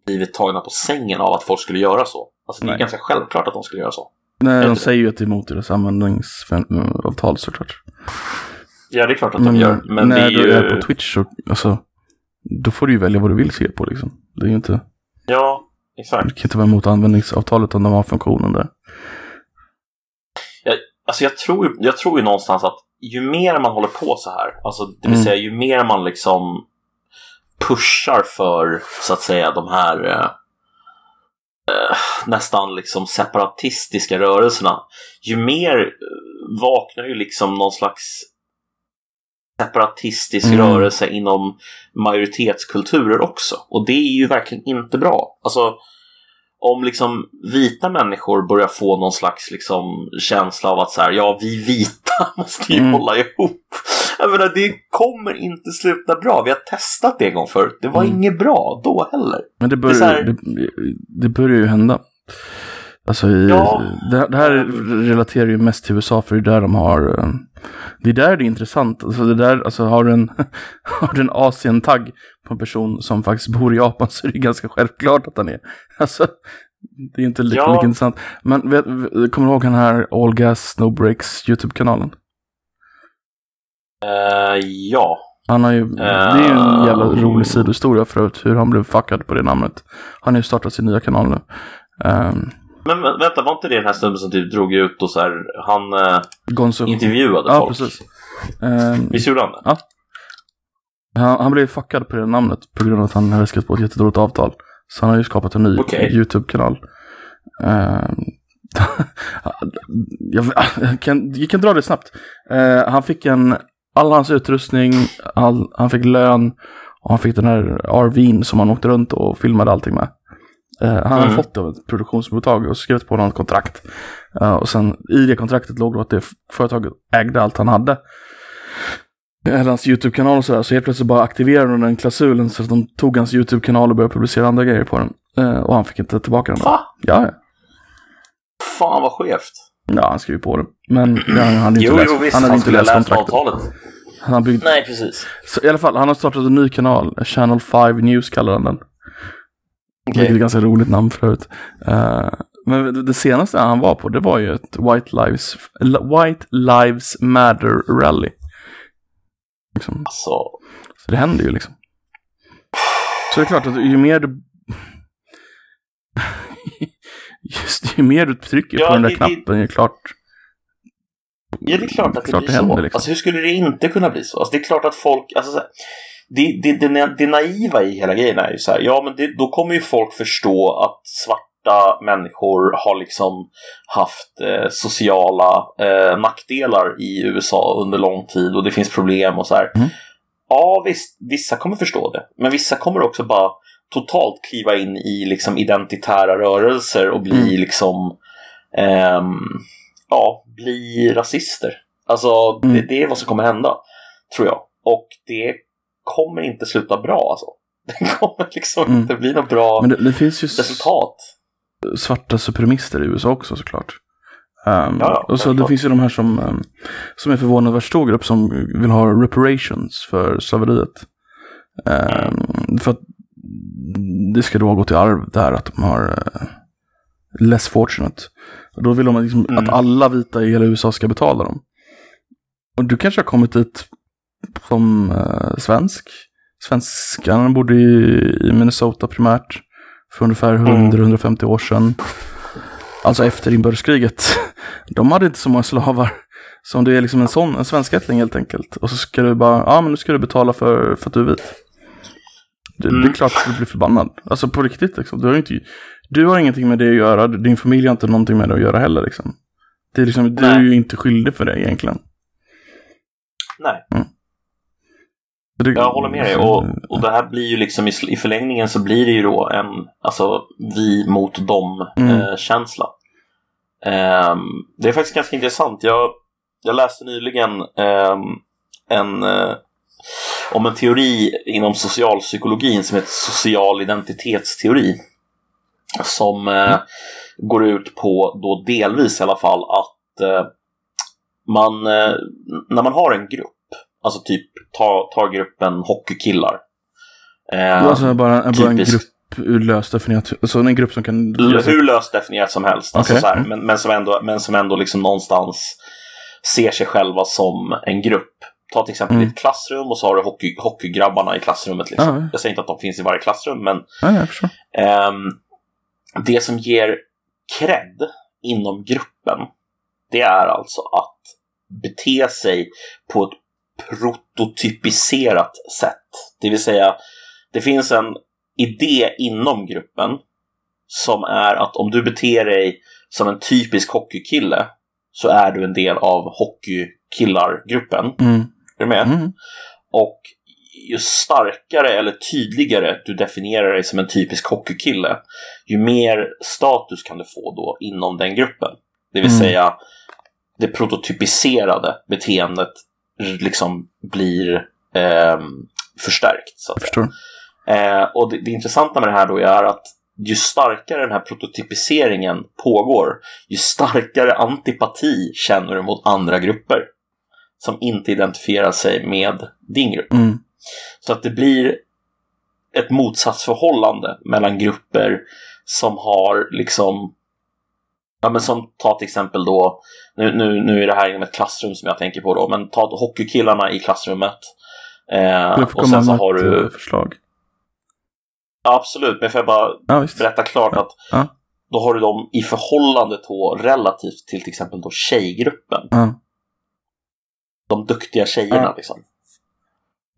blivit tagna på sängen av att folk skulle göra så. Alltså, det är Nej. ganska självklart att de skulle göra så. Nej, de säger ju att det är emot deras användningsavtal såklart. Ja, det är klart att Men, de gör. Men det när är ju... du är på Twitch så, alltså, då får du ju välja vad du vill se på liksom. Det är ju inte, Ja, exakt. du kan inte vara emot användningsavtalet utan de har funktionen där. Alltså jag tror, jag tror ju någonstans att ju mer man håller på så här, alltså det vill Mm. säga ju mer man liksom pushar för så att säga de här eh, eh, nästan liksom separatistiska rörelserna, ju mer eh, vaknar ju liksom någon slags separatistisk Mm. rörelse inom majoritetskulturer också. Och det är ju verkligen inte bra. Alltså, om liksom vita människor börjar få någon slags liksom känsla av att så här, ja, vi vita måste ju Mm. hålla ihop. Jag menar, det kommer inte sluta bra. Vi har testat det en gång förut. Det var Mm. inget bra då heller. Men det Det börjar, så här- det, det börjar ju hända. Alltså i, Ja. det, det här relaterar ju mest till USA för det är där de har, eh, det är där det är intressant. Alltså det där, alltså har du en, har du en Asien-tagg på en person som faktiskt bor i Japan så är det ganska självklart att han är. Alltså, det är inte lika, Ja. lika intressant. Men vet, kommer du ihåg den här All Gas No Breaks YouTube-kanalen? Eh, ja. Han har ju, det är ju en jävla rolig sidohistoria för övrigt hur han blev fuckad på det namnet. Han har ju startat sin nya kanal nu. Ehm, Men vä- vänta, var inte det den här snubben som typ drog ut och så här, han eh, Gonzo. intervjuade Ja, folk? precis. Ehm, Visst gjorde han det? han, han blev fuckad på det namnet på grund av att han hade skrivit på ett jättedåligt avtal. Så han har ju skapat en ny Okej. YouTube-kanal. Ehm, jag, kan, jag kan dra det snabbt. Eh, han fick en, all hans utrustning, all, han fick lön och han fick den här RVn som han åkte runt och filmade allting med. Eh, han hade Mm. fått det av ett produktionsbolag och skrivit på något kontrakt. Eh, och sen i det kontraktet låg då att det företaget ägde allt han hade. Eh, Hans YouTube-kanal och sådär, så helt plötsligt bara aktiverade de den klausulen så att de tog hans YouTube-kanal och började publicera andra grejer på den. Och han fick inte tillbaka den. Va? Ja. Fan vad skevt. Ja, han skrev på det. Men han hade inte Jo, läst, jo visst, han han, hade inte skulle ha läst läst kontraktet. avtalet. Han har byggt, Nej, precis. så, I alla fall, han har startat en ny kanal. Channel 5 News kallar han den. Okej. Vilket är ett ganska roligt namn förut. Uh, men det, det senaste han var på, det var ju ett White Lives, White Lives Matter Rally. Liksom. Alltså, Så det händer ju liksom. Så det är klart att ju mer du... Just ju mer du trycker Ja, på den där det- det- knappen, är klart. ja, det är klart att det Klart blir det händer, så. liksom. Alltså, hur skulle det inte kunna bli så? Alltså, det är klart att folk... Alltså, så här, det, det, det, det naiva i hela grejen är ju så här, ja men det, då kommer ju folk förstå att svarta människor har liksom haft eh, sociala eh, nackdelar i USA under lång tid och det finns problem och så här. Mm. Ja visst, vissa kommer förstå det. Men vissa kommer också bara totalt kliva in i liksom identitära rörelser och bli Mm. liksom ehm, ja, bli rasister. Alltså det, Mm. det är vad som kommer hända, tror jag. Och det kommer inte sluta bra alltså. Det kommer liksom Mm. inte bli något bra Men det, det finns ju resultat. svarta supremister i USA också såklart. Um, Ja, och så det finns ju de här som, um, som är förvånansvärt stor grupp som vill ha reparations för slaveriet. Um, för att det ska då gå till arv där att de har uh, less fortunate. Och då vill de liksom Mm. att alla vita i hela USA ska betala dem. Och du kanske har kommit dit som uh, svensk. Svenskarna bodde i, Minnesota primärt för ungefär Mm. 100-150 år sedan. Alltså efter inbördeskriget. De hade inte så många slavar. Som det är liksom en sån, en svenskättling helt enkelt. Och så ska du bara, ja men nu ska du betala för, för att du är vit. Det, det är Mm. klart att du blir förbannad. Alltså på riktigt liksom. Du har, inte, du har ingenting med det att göra. Din familj har inte någonting med det att göra heller liksom. Det är liksom, du är ju inte skyldig för det egentligen. Nej. Mm. Jag håller med dig. Och, och det här blir ju liksom i, i förlängningen så blir det ju då en alltså vi mot Mm. dem-känsla. Ehm, det är faktiskt ganska intressant. Jag, jag läste nyligen ehm, en, eh, om en teori inom socialpsykologin som heter social identitetsteori. Som eh, går ut på, då delvis i alla fall, att eh, man, eh, när man har en grupp, alltså typ ta, ta gruppen hockeykillar. Eh, Alltså bara, bara en grupp ur löst definierat. Alltså en grupp som kan... hur löst definierat som helst. Alltså Okej. så här, men, men som ändå, men som ändå liksom någonstans ser sig själva som en grupp. Ta till exempel Mm. ditt klassrum och så har du hockey, hockeygrabbarna i klassrummet. Liksom. Ja. Jag säger inte att de finns i varje klassrum, men Ja, jag förstår. ehm, det som ger cred inom gruppen, det är alltså att bete sig på ett prototypiserat sätt. Det vill säga, det finns en idé inom gruppen som är att om du beter dig som en typisk hockeykille så är du en del av hockeykillargruppen. Mm. Är du med? Mm. Och ju starkare eller tydligare du definierar dig som en typisk hockeykille, ju mer status kan du få då inom den gruppen. Det vill Mm. säga, det prototypiserade beteendet liksom blir ehm, förstärkt. Så att säga. Eh, och det, det intressanta med det här då är att ju starkare den här prototypiseringen pågår, ju starkare antipati känner du mot andra grupper som inte identifierar sig med din grupp. Mm. Så att det blir ett motsatsförhållande mellan grupper som har liksom Ja men som ta till exempel då nu, nu, nu är det här inom ett klassrum som jag tänker på då men ta hockeykillarna i klassrummet eh, och sen så har du eh, förslag. Absolut, men får jag bara Ja, berätta klart att Ja. då har du dem i förhållande då relativt till till exempel då tjejgruppen. Ja. De duktiga tjejerna liksom.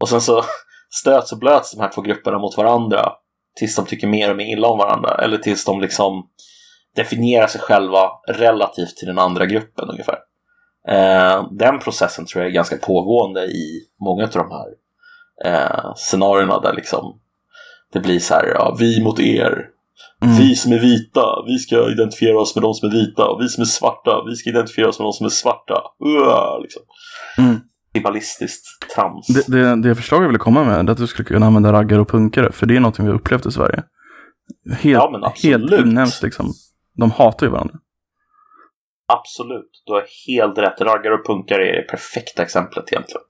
Och sen så stöts och blöts de här två grupperna mot varandra tills de tycker mer och mer illa om varandra. Eller tills de liksom definierar sig själva relativt till den andra gruppen ungefär. Eh, den processen tror jag är ganska pågående i många av de här eh, scenarierna där liksom det blir så här, ja, vi mot er. Mm. Vi som är vita, vi ska identifiera oss med de som är vita. Vi som är svarta, vi ska identifiera oss med de som är svarta. Uah, liksom. Mm. Tribalistiskt trams. Det, det, det förslag jag ville komma med är att du skulle kunna använda raggare och punkare. För det är något vi har upplevt i Sverige. Helt, Ja, men absolut. helt inhemskt liksom. De hatar ju varandra. Absolut, du har helt rätt. Raggare och punkare är det perfekta exemplet egentligen.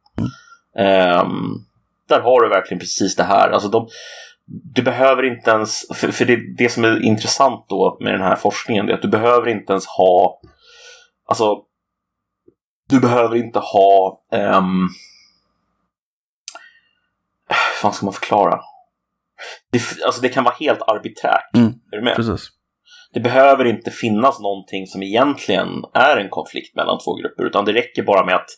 Ehm, där har du verkligen precis det här. Alltså de, du behöver inte ens, för, för det, det som är intressant då med den här forskningen, är att du behöver inte ens ha, alltså, du behöver inte ha, um, hur fan ska man förklara? Det, alltså det kan vara helt arbiträrt. Mm. Är du med? Precis. Det behöver inte finnas någonting som egentligen är en konflikt mellan två grupper, utan det räcker bara med att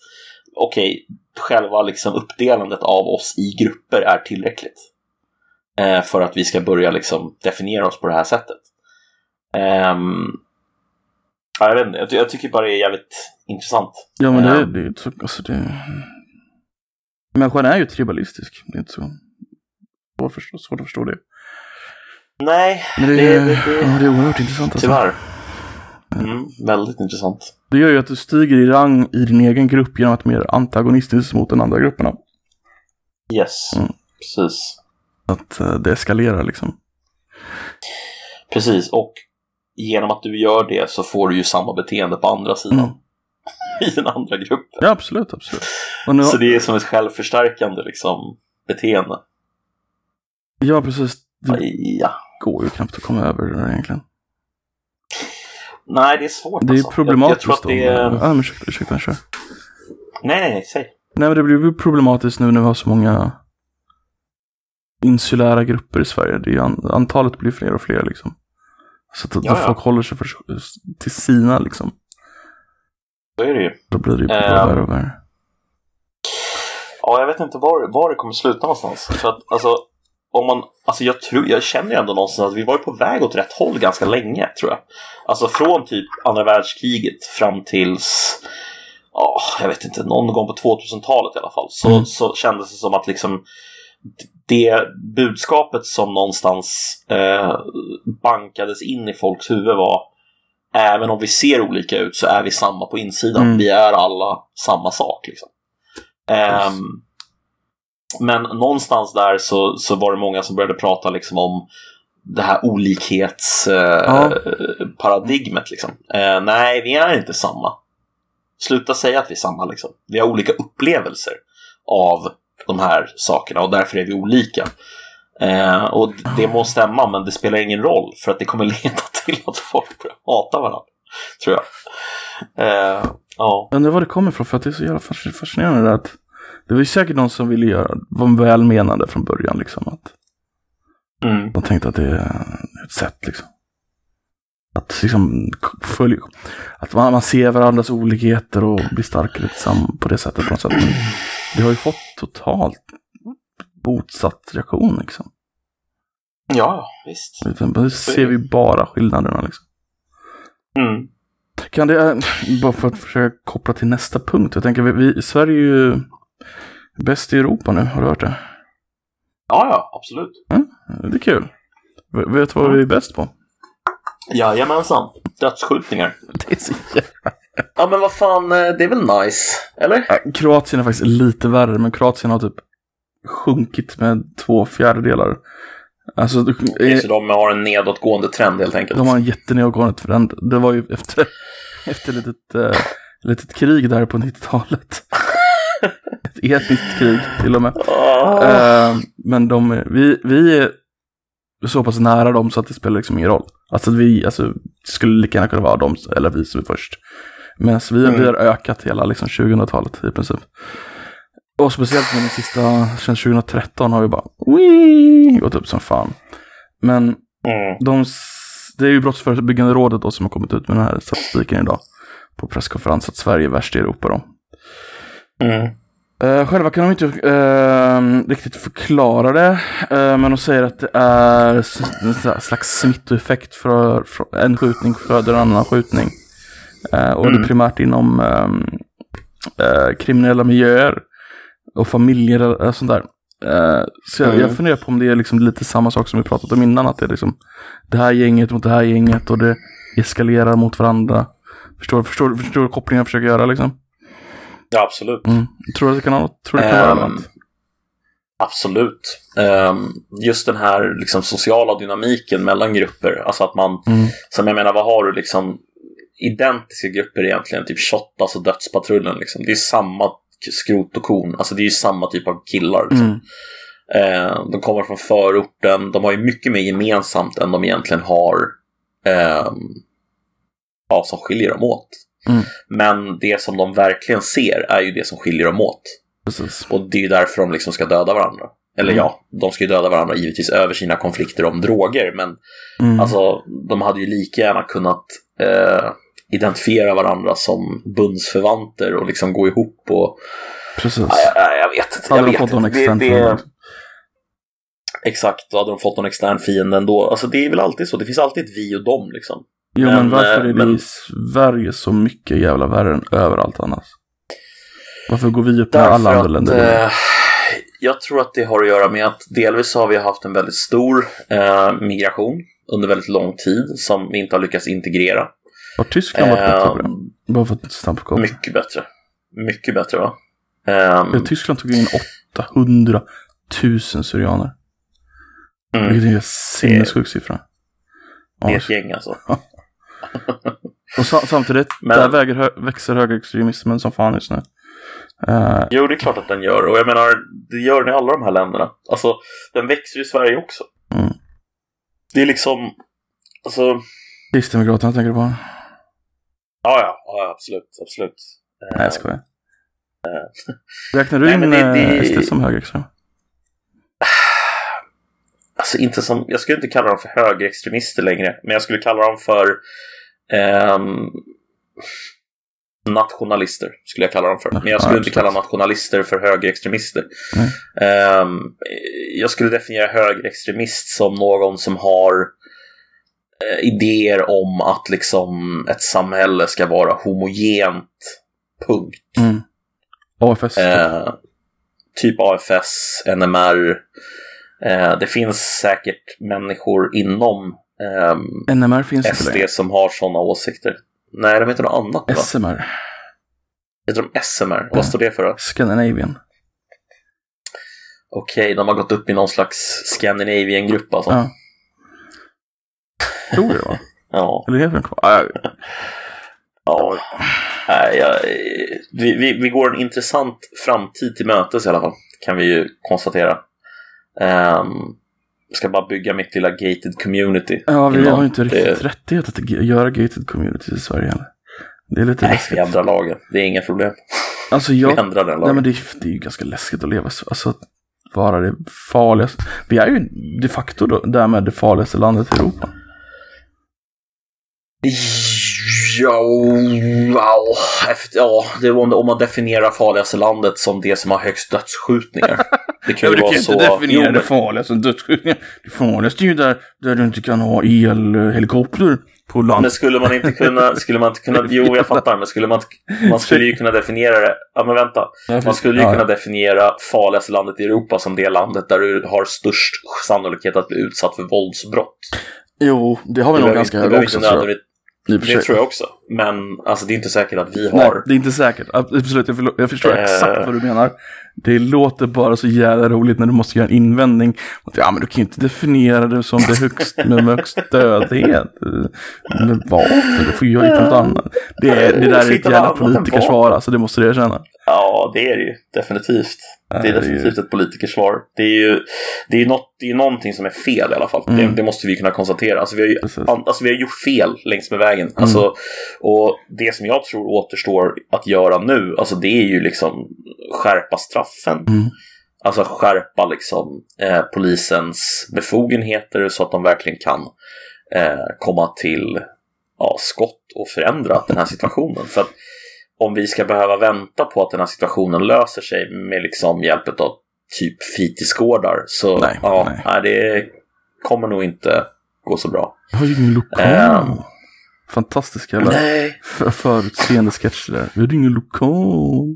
okej, själva liksom uppdelandet av oss i grupper är tillräckligt eh, för att vi ska börja liksom definiera oss på det här sättet. Ehm, ja, jag, vet inte, jag, ty- jag tycker bara det är jävligt intressant. Ja men det, Ja. är- det är så, alltså det... Människan är ju tribalistisk. Det är inte så svårt att förstå, svårt att förstå det. Nej, Men det, Det- är, det- det- ja, det är oerhört intressant alltså. tyvärr. Mm, väldigt intressant. Det gör ju att du stiger i rang i din egen grupp genom att mer antagonistisk mot den andra grupperna. Yes, Mm. precis. Att eh, det eskalerar liksom. Precis, och genom att du gör det så får du ju samma beteende på andra sidan. Mm. I den andra gruppen. Ja absolut, absolut. Nu, Så det är som ett självförstärkande liksom, beteende. Ja precis. Det Ja. Går ju knappt att komma över det egentligen. Nej, det är svårt Det är alltså. problematiskt Jag, jag tror att det är... om... Ja men ursäkta, ursäkta, kör. Nej, nej, nej, säg. Nej men det blir ju problematiskt nu när vi har så många insulära grupper i Sverige. Det an- antalet blir fler och fler liksom. Så att, att folk håller sig för, till sina liksom. Så är det ju. Då blir det ju bara Ehm. värre och värre. Ja, jag vet inte var, var det kommer sluta någonstans. För att, alltså, om man, alltså jag, tror, jag känner ju ändå någonstans att vi var ju på väg åt rätt håll ganska länge, tror jag. Alltså från typ andra världskriget fram tills ja, jag vet inte, någon gång på 2000-talet i alla fall, så, Mm. så kändes det som att liksom det budskapet som någonstans eh, bankades in i folks huvud var även om vi ser olika ut så är vi samma på insidan. Mm. Vi är alla samma sak. Liksom. Ehm, men någonstans där så, så var det många som började prata liksom om det här olikhetsparadigmet. Ja. liksom. Eh, nej, vi är inte samma. Sluta säga att vi är samma. Liksom. Vi har olika upplevelser av de här sakerna och därför är vi olika. Eh, och det må stämma, men det spelar ingen roll för att det kommer leda till att folk börjar hata varandra. Tror jag. Eh, ja. Undrar var det kommer ifrån för att det är så jävla fasc- fascinerande att det var ju säkert någon som ville göra, var välmenande från början liksom. Att Mm. de tänkte att det är ett sätt liksom. Att liksom följa, att man, man ser varandras olikheter och blir starkare tillsammans på det sättet på något sätt. Men det har ju fått totalt motsatt reaktion liksom. ja, visst. Nu ser vi bara skillnaderna liksom. Mm. Kan det, eh, bara för att försöka koppla till nästa punkt. Jag tänker, vi, vi, Sverige är ju bäst i Europa nu, har du hört det? Ja, ja, absolut. Det är kul. V- vet du vad vi är bäst på? Jajamensan. Dödsskjutningar. Det är så jävla... Ja, men vad fan, eh, det är väl nice? Eller? Äh, Kroatien är faktiskt lite värre, men Kroatien har typ sjunkit med två fjärdedelar. Alltså, Okay, så de har en nedåtgående trend helt enkelt. de har en jättenedågående trend. Det var ju efter, efter litet, uh, litet krig där på 90-talet. Ett etniskt krig till och med. Ah. Eh, men de, vi, vi är så pass nära dem så att det spelar liksom ingen roll. Alltså att vi, alltså, skulle lika gärna kunna vara dem eller vi som är först. Men vi, Mm. vi har ökat hela liksom 2000-talet i princip. Och speciellt med den sista, sen 2013 har vi bara Wii! gått upp som fan. Men Mm. de, det är ju Brottsförebyggande rådet då som har kommit ut med den här statistiken idag. På presskonferens att Sverige är värst i Europa då. Mm. Eh, själva kan de inte eh, riktigt förklara det, eh, men de säger att det är en slags smittoeffekt för, för en skjutning föder en annan skjutning. Och det Mm. är primärt inom eh, kriminella miljöer och familjer och sånt där. Så jag, Mm. jag funderar på om det är liksom lite samma sak som vi pratat om innan, att det är liksom det här gänget mot det här gänget och det eskalerar mot varandra. Förstår, förstår, förstår du kopplingen jag försöker göra liksom? Ja, absolut. Mm. Tror du att det kan, ha något- tror det kan vara Ehm, relevant? Absolut. Ehm, just den här liksom, sociala dynamiken mellan grupper. Alltså att man, Mm. som jag menar, vad har du liksom identiska grupper egentligen? Typ Shottaz och Dödspatrullen. Liksom. Det är samma skrot och korn. Alltså det är ju samma typ av killar. Liksom. Mm. Eh, de kommer från förorten. De har ju mycket mer gemensamt än de egentligen har ehm, ja, som skiljer dem åt. Mm. Men det som de verkligen ser är ju det som skiljer dem åt. Precis. Och det är ju därför de liksom ska döda varandra. Eller Mm. ja, de ska ju döda varandra givetvis över sina konflikter om droger. Men Mm. alltså, de hade ju lika gärna kunnat eh, identifiera varandra som bundsförvanter och liksom gå ihop och... Precis. Nej, jag, jag vet inte. Hade Jag de vet fått någon extern det, det. Exakt, då hade de fått någon extern fiende ändå. Alltså det är väl alltid så. Det finns alltid ett vi och dem liksom. Jo, men, men, varför eh, är det men- i Sverige så mycket jävla värre än överallt annars? Varför går vi upp när alla andra länder eh, jag tror att det har att göra med att delvis har vi haft en väldigt stor eh, migration under väldigt lång tid som vi inte har lyckats integrera. Har Tyskland varit bättre på det? Eh, Bara för att snabbt kolla. mycket bättre. Mycket bättre va? Ehm, Ja, Tyskland tog in 800 000 syrianer. mm, Vilket är en sinnessjuk siffra. det är ett gäng alltså. och sa samtidigt, Men- där väger, hö- växer högerextremismen som fan just nu. Eh, Jo, det är klart att den gör. Och jag menar, det gör den i alla de här länderna. Alltså, den växer i Sverige också. Mm. Det är liksom, alltså, Kristdemokraterna tänker du på? ja, ja, ja absolut, absolut. Nej, jag skojar. Räknar du in det- det- eh, SD som högerextrem? Alltså inte som, jag skulle inte kalla dem för högerextremister längre, men jag skulle kalla dem för ehm, nationalister. Skulle jag kalla dem för. Men jag skulle Ja, inte kalla nationalister för högerextremister. Ehm, jag skulle definiera högerextremist som någon som har eh, idéer om att liksom ett samhälle ska vara homogent punkt. Mm. AFS. Eh, typ AFS, NMR. Eh, det finns säkert människor inom eh, NMR finns inte SD längre. som har sådana åsikter. Nej, de heter något annat va? SMR. Heter de SMR? Vad står det för då? Scandinavian. Okej, de har gått upp i någon slags Scandinavian-grupp alltså. Ja. Tror det va? Ja. Eller heter den kvar? Ah, ja. Nej, jag, vi, vi, vi går en intressant framtid till mötes i alla fall. Kan vi ju konstatera. Um, ska bara bygga mitt lilla gated community. Ja, vi inom har ju inte riktigt det- rättighet att göra gated communities i Sverige heller. Det är lite Nej, vi läskigt. ändrar lagen. Det är inga problem. Alltså Vi jag... ändrar den Nej lagen. men det är, det är ju ganska läskigt att leva så. Alltså att vara det farligaste. Vi är ju de facto då, därmed det farligaste landet i Europa. Ja, wow. Efter, ja det är om, man definierar farligaste landet som det som har högst dödsskjutningar. Det kan ju vara så. Jo, men- farligaste som dödsskjutningar. Det farligaste är ju där, där du inte kan ha elhelikopter på land. Men skulle man inte kunna, skulle man inte kunna, jo jag fattar, men skulle man inte, man skulle ju kunna definiera det, ja men vänta. Man skulle ju Ja, kunna ja. definiera farligaste landet i Europa som det landet där du har störst sannolikhet att bli utsatt för våldsbrott. Jo, det har vi Det nog ganska inte- det hög också inte nödvändigt- Det tror jag också. Men alltså det är inte säkert att vi Nej, har. det är inte säkert. Absolut, jag, jag förstår Eh. exakt vad du menar. Det låter bara så jävla roligt när du måste göra en invändning. Ja, men du kan ju inte definiera det som det högst, med högst dödlighet. Med vapen, du får ju hitta något annat. Det, är, det där är ett jävla politikersvar, alltså det måste du erkänna. Ja, det är det ju. Definitivt. Det är definitivt ett politikersvar. Det är ju det är något, det är någonting som är fel i alla fall. Mm. Det, det måste vi kunna konstatera. Alltså vi, har ju, alltså vi har gjort fel längs med vägen. Mm. Alltså, och det som jag tror återstår att göra nu, alltså det är ju liksom skärpa straffen. Mm. Alltså skärpa liksom eh, polisens befogenheter så att de verkligen kan eh, komma till ja, skott och förändra den här situationen. För att om vi ska behöva vänta på att den här situationen löser sig med liksom hjälp av typ fritidsgårdar så Nej, ja, nej. det kommer nog inte gå så bra. Jag har ju ingen lokal. Ehm. Fantastisk jävla för, förutseende sketch där. Vi har ingen lokal.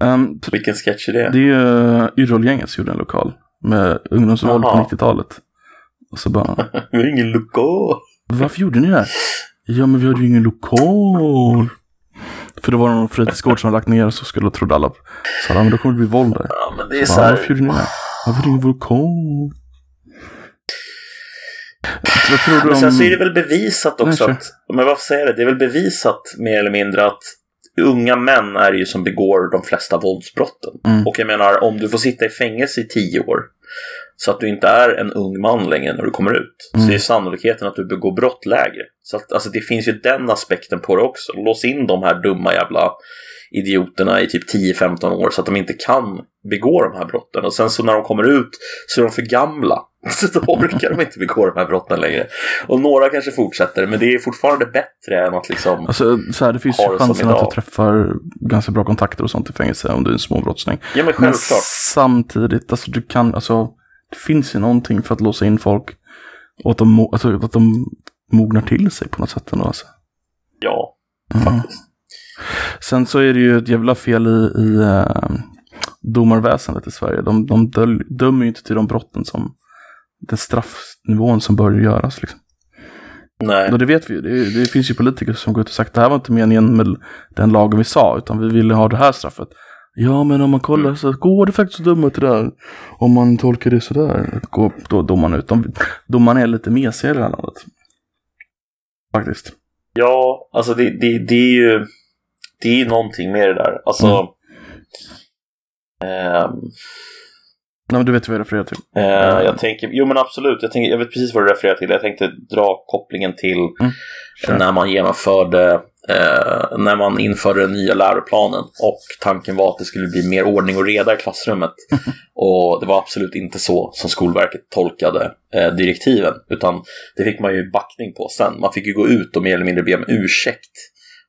Um, Vilken sketch är det? det är ju uh, Yrrol-gänget som gjorde en lokal. Med ungdomsvåld på Jaha. 90-talet. Och så bara, Vi har ingen lokal. varför gjorde ni det här? Ja men vi hade ju ingen lokal. För det var någon fritidsgård som lagt ner så skulle trodde alla. Så men då kommer det bli våld där. Ja, men det är Så så bara, här. varför gjorde ni det? här? Varför ingen lokal? Men om... sen så är det väl bevisat också Nej, att, men varför säger jag det? Det är väl bevisat mer eller mindre att unga män är ju som begår de flesta våldsbrotten. Mm. Och jag menar, om du får sitta i fängelse i tio år så att du inte är en ung man längre när du kommer ut Mm. så är sannolikheten att du begår brott lägre. Så att, alltså, det finns ju den aspekten på det också. Lås in de här dumma jävla idioterna i typ 10-15 år så att de inte kan begå de här brotten. Och sen så när de kommer ut så är de för gamla. Så då orkar de inte begå de här brotten längre. Och några kanske fortsätter, men det är fortfarande bättre än att liksom... Alltså, så här, det finns ju chansen att du träffar ganska bra kontakter och sånt i fängelse om du är en småbrottsling. Ja, men Men självklart. samtidigt, alltså du kan, alltså det finns ju någonting för att låsa in folk och att de, alltså, att de mognar till sig på något sätt ändå. Alltså. Ja, Mm. Sen så är det ju ett jävla fel i, i uh, domarväsendet i Sverige. De, de dömer ju inte till de brotten som den straffnivån som bör göras. Liksom. Nej. Och det vet vi ju. Det, det finns ju politiker som går ut och sagt det här var inte meningen med den lagen vi sa, utan vi ville ha det här straffet. Ja, men om man kollar så går det faktiskt att döma till det där. Om man tolkar det sådär. Går då domarna ut. De, domarna är lite mesiga i det här landet. Faktiskt. Ja, alltså det, det, det är ju det är någonting med det där. Alltså... Mm. ehm, Nej, men du vet vad jag refererar till. eh, Mm. jag tänker, jo men absolut, jag, tänker, jag vet precis vad du refererar till. Jag tänkte dra kopplingen till Kör. när man genomförde, eh, när man införde den nya läroplanen och tanken var att det skulle bli mer ordning och reda i klassrummet. och det var absolut inte så som Skolverket tolkade eh, direktiven, utan det fick man ju backning på sen. Man fick ju gå ut och mer eller mindre be om ursäkt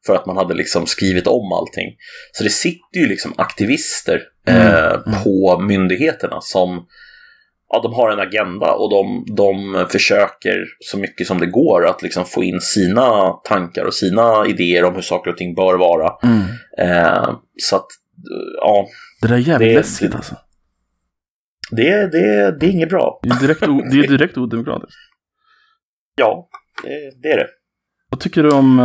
för att man hade liksom skrivit om allting. Så det sitter ju liksom aktivister eh, Mm, mm. på myndigheterna som ja, de har en agenda och de, de försöker så mycket som det går att liksom få in sina tankar och sina idéer om hur saker och ting bör vara. Mm. Eh, så att, ja, Det där är jävligt Det- läskigt alltså. det, det, det är inget bra. Det är direkt, o- det är direkt odemokratiskt. Ja, det, det är det. Vad tycker du om,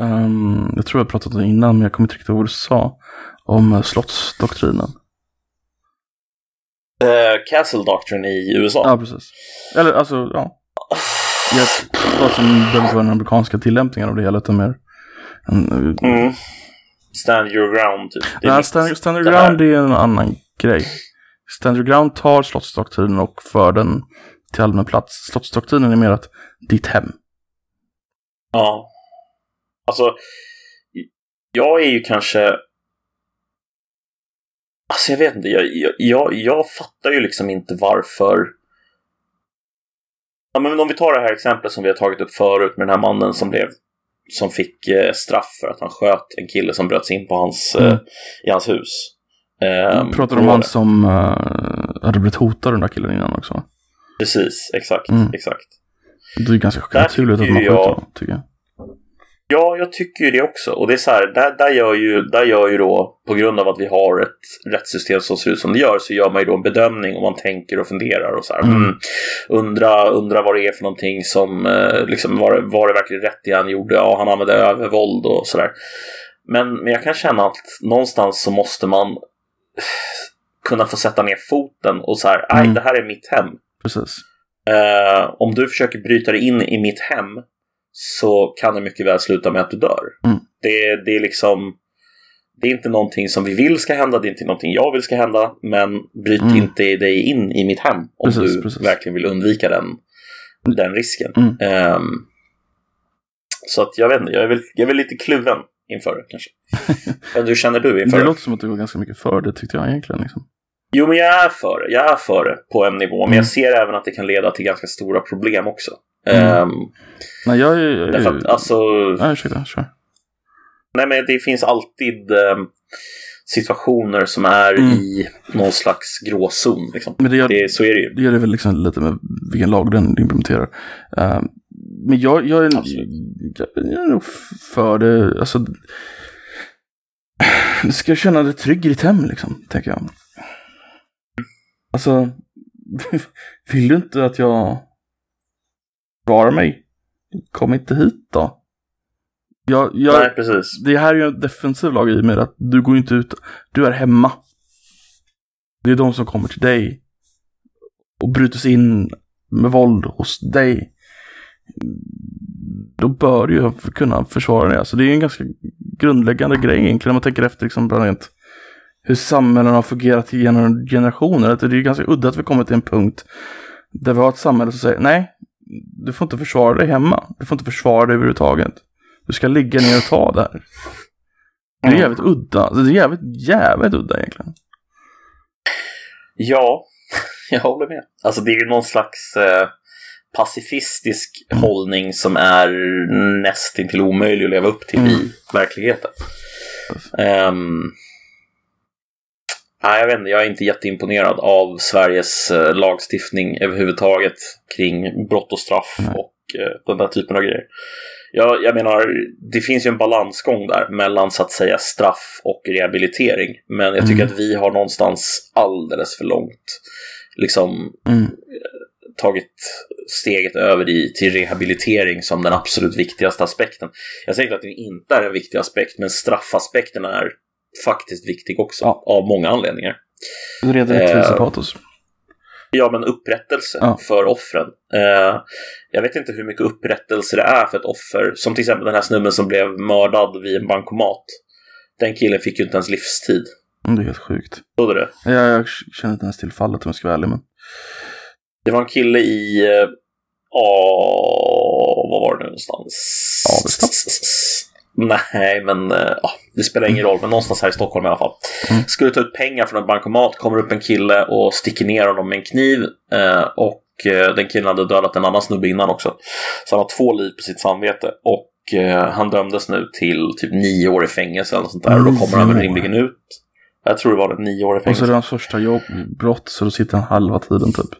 ehm, jag tror jag pratat om det innan, men jag kommer inte riktigt ihåg vad du sa, om uh, slottsdoktrinen. Eh, Castle Doctrine i USA. Ja, precis. Eller alltså, ja. Jag pratar som behöver inte vara den amerikanska tillämpningen av det hela, utan mer en, uh, Mm. Stand your ground, typ. Det Nej, stand, det här. ground är en annan grej. Standard ground tar slottsdoktrinen och för den till allmän plats. Slottsdoktrinen är mer att ditt hem. Ja. Alltså, jag är ju kanske... Alltså jag vet inte, jag, jag, jag, fattar ju liksom inte varför... Ja, men om vi tar det här exemplet som vi har tagit upp förut med den här mannen som blev som fick eh, straff för att han sköt en kille som bröt sig in på hans, Mm. eh, i hans hus. Eh, pratar om han det? som uh, hade blivit hotad den där killen innan också. Precis, exakt, Mm. exakt. Det är ganska naturligt att man jag- skjuter honom, tycker jag. Ja, jag tycker ju det också. Och det är så här, där, där, gör ju, där gör ju då, på grund av att vi har ett rättssystem som ser ut som det gör, så gör man ju då en bedömning och man tänker och funderar och så här. Mm. Mm, undra, undra vad det är för någonting som, eh, liksom, var, det- var det verkligen rätt det han gjorde? Ja, han använde övervåld och sådär. Men, men jag kan känna att någonstans så måste man kunna få sätta ner foten och så här, Mm. det här är mitt hem. Precis. Eh, om du försöker bryta dig in i mitt hem så kan det mycket väl sluta med att du dör. Mm. Det, det är liksom det är inte någonting som vi vill ska hända, det är inte någonting jag vill ska hända, men bryt Mm. inte dig in i mitt hem om Precis, du precis. verkligen vill undvika den, den risken. Mm. Ehm, så att jag vet inte, jag är väl, jag är väl lite kluven inför det kanske. Men hur känner du inför Det det? låter som att du var ganska mycket för det tyckte jag egentligen. Liksom. Jo, men jag är för det. Jag är för det på en nivå. Men Mm. jag ser även att det kan leda till ganska stora problem också. Mm. Ehm, Nej, jag är... Därför att, alltså, ja, ursäkta, kör. nej, men det finns alltid ehm, situationer som är Mm. i någon slags gråzon. Liksom. Men det gör, Det, så är det ju. det gör det väl liksom lite med vilken lag den implementerar. Eh, men jag, jag, är, jag, jag är nog för det. Alltså, du ska känna dig trygg i ditt hem, liksom, tänker jag. Alltså, vill du inte att jag svarar mig? Kom inte hit då. Jag, jag, Nej, precis. det här är ju en defensiv lag i och med att du går inte ut, du är hemma. Det är de som kommer till dig och bryter sig in med våld hos dig. Då bör du ju kunna försvara det. Alltså det är en ganska grundläggande grej egentligen om man tänker efter liksom bland annat hur samhällen har fungerat i gener- generationer. Att det är ju ganska udda att vi kommer till en punkt där vi har ett samhälle som säger nej, du får inte försvara dig hemma. Du får inte försvara dig överhuvudtaget. Du ska ligga ner och ta där. Det är Mm. jävligt udda. Det är jävligt, jävligt udda egentligen. Ja, jag håller med. Alltså det är ju någon slags eh, pacifistisk hållning som är nästintill omöjlig att leva upp till Mm. i verkligheten. Ehm, nej, jag vet inte, jag är inte jätteimponerad av Sveriges eh, lagstiftning överhuvudtaget kring brott och straff Nej. och eh, den där typen av grejer. Jag, jag menar, det finns ju en balansgång där mellan så att säga straff och rehabilitering. Men jag tycker Mm. att vi har någonstans alldeles för långt liksom Mm. tagit steget över i, till rehabilitering som den absolut viktigaste aspekten. Jag säger inte att det inte är en viktig aspekt, men straffaspekten är faktiskt viktig också, Ja. av många anledningar. Eh, rättvisepatos. Ja, men upprättelse Ja. för offren. Eh, jag vet inte hur mycket upprättelse det är för ett offer, som till exempel den här snubben som blev mördad vid en bankomat. Den killen fick ju inte ens livstid. Mm, Det är helt sjukt. Såg du det? Jag, jag känner inte ens till fallet om jag ska vara ärlig. Men... Det var en kille i... Eh, åh, vad var det någonstans? Avesta? Nej, men eh, ja, det spelar ingen roll. Men någonstans här i Stockholm i alla fall. Mm. Skulle ta ut pengar från en bankomat, kommer upp en kille och sticker ner honom med en kniv. Eh, och eh, den killen hade dödat en annan snubbe innan också. Så han har två liv på sitt samvete. Och han dömdes nu till typ nio år i fängelse eller sånt där. Och då kommer han väl rimligen ut. Jag tror det var det, nio år i Och så är fängelse. det hans första jobb, brott, så då sitter han halva tiden typ.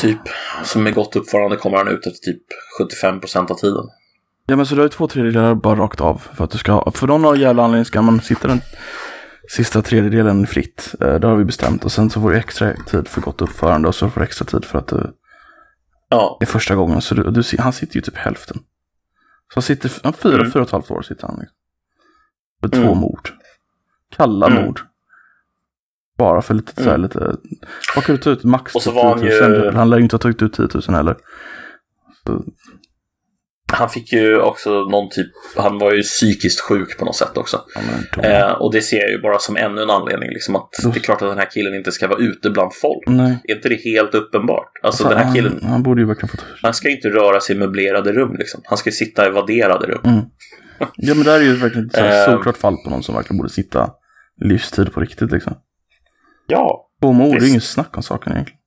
Typ, som med gott uppförande kommer han ut efter typ 75 procent av tiden. Ja men så du har ju två tredjedelar bara rakt av. För att du ska för någon jävla anledning ska man sitta den sista tredjedelen fritt. Eh, Det har vi bestämt. Och sen så får du extra tid för gott uppförande och så får du extra tid för att du Ja, är första gången. Så du, du, han sitter ju typ hälften. Så han sitter, han fyra, Mm. fyra och ett halvt år sitter han. Liksom. För två Mm. mord. Kalla Mm. mord. Bara för lite, så här, Mm. lite, vad kan du ta ut max Och så typ var han 10 000? ju- Han lär ju inte ha tagit ut 10 000 heller. Så, han fick ju också någon typ, han var ju psykiskt sjuk på något sätt också. ja, Eh, och det ser jag ju bara som ännu en anledning, liksom att det är klart att den här killen inte ska vara ute bland folk. Nej. Är inte det helt uppenbart? Alltså Så den här killen, han, han borde ju verkligen fått... han ska ju inte röra sig i möblerade rum liksom. Han ska ju sitta i vadderade rum. Mm. Ja men det här är ju verkligen ett Eh. solklart fall på någon som verkligen borde sitta livstid på riktigt liksom. Ja, Två mord, det är Visst. inget snack om saken egentligen.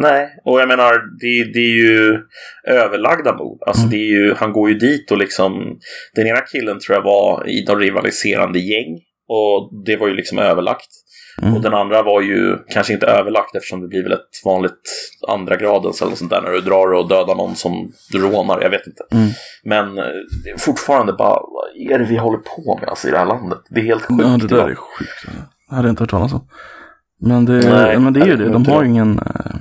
Nej. Och jag menar, det, det är ju överlagda mord. Alltså Mm. det är ju, han går ju dit och liksom, den ena killen tror jag var i de rivaliserande gäng. Och det var ju liksom överlagt. Mm. Och den andra var ju kanske inte överlagt eftersom det blir väl ett vanligt andra gradens eller sånt där när du drar och dödar någon som du rånar, jag vet inte. Mm. Men eh, fortfarande bara, vad är det vi håller på med alltså, i det här landet? Det är helt sjukt. Ja det där idag. är sjukt. Det hade jag inte hört talas om. Men det, Nej, men det är ju det, jag de har det. ingen äh,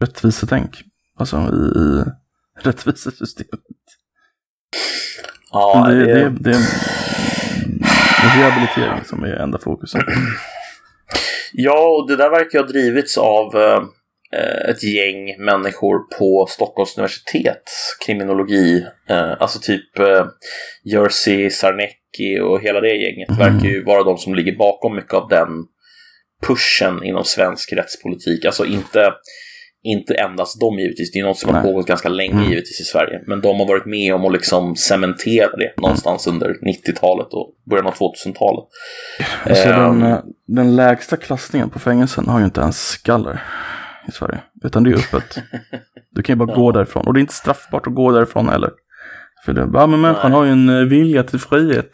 rättvisetänk. Alltså i, i rättvisesystemet. Ja, det, det, det, det, är rehabilitering som är enda fokusen. ja, och det där verkar ha drivits av eh, ett gäng människor på Stockholms universitets kriminologi. Eh, alltså typ eh, Jerzy Sarnecki och hela det gänget Mhm. verkar ju vara de som ligger bakom mycket av den pushen inom svensk rättspolitik. Alltså inte, inte endast de givetvis, det är något som har pågått ganska länge Mm. givetvis i Sverige. Men de har varit med om att liksom cementera det någonstans under 90-talet och början av 2000-talet. Alltså Ehm. den, eh, den lägsta klassningen på fängelsen har ju inte ens skaller i Sverige. Utan det är öppet. Du kan ju bara gå därifrån. Och det är inte straffbart att gå därifrån heller. För det, ja, men människan Nej. har ju en eh, vilja till frihet.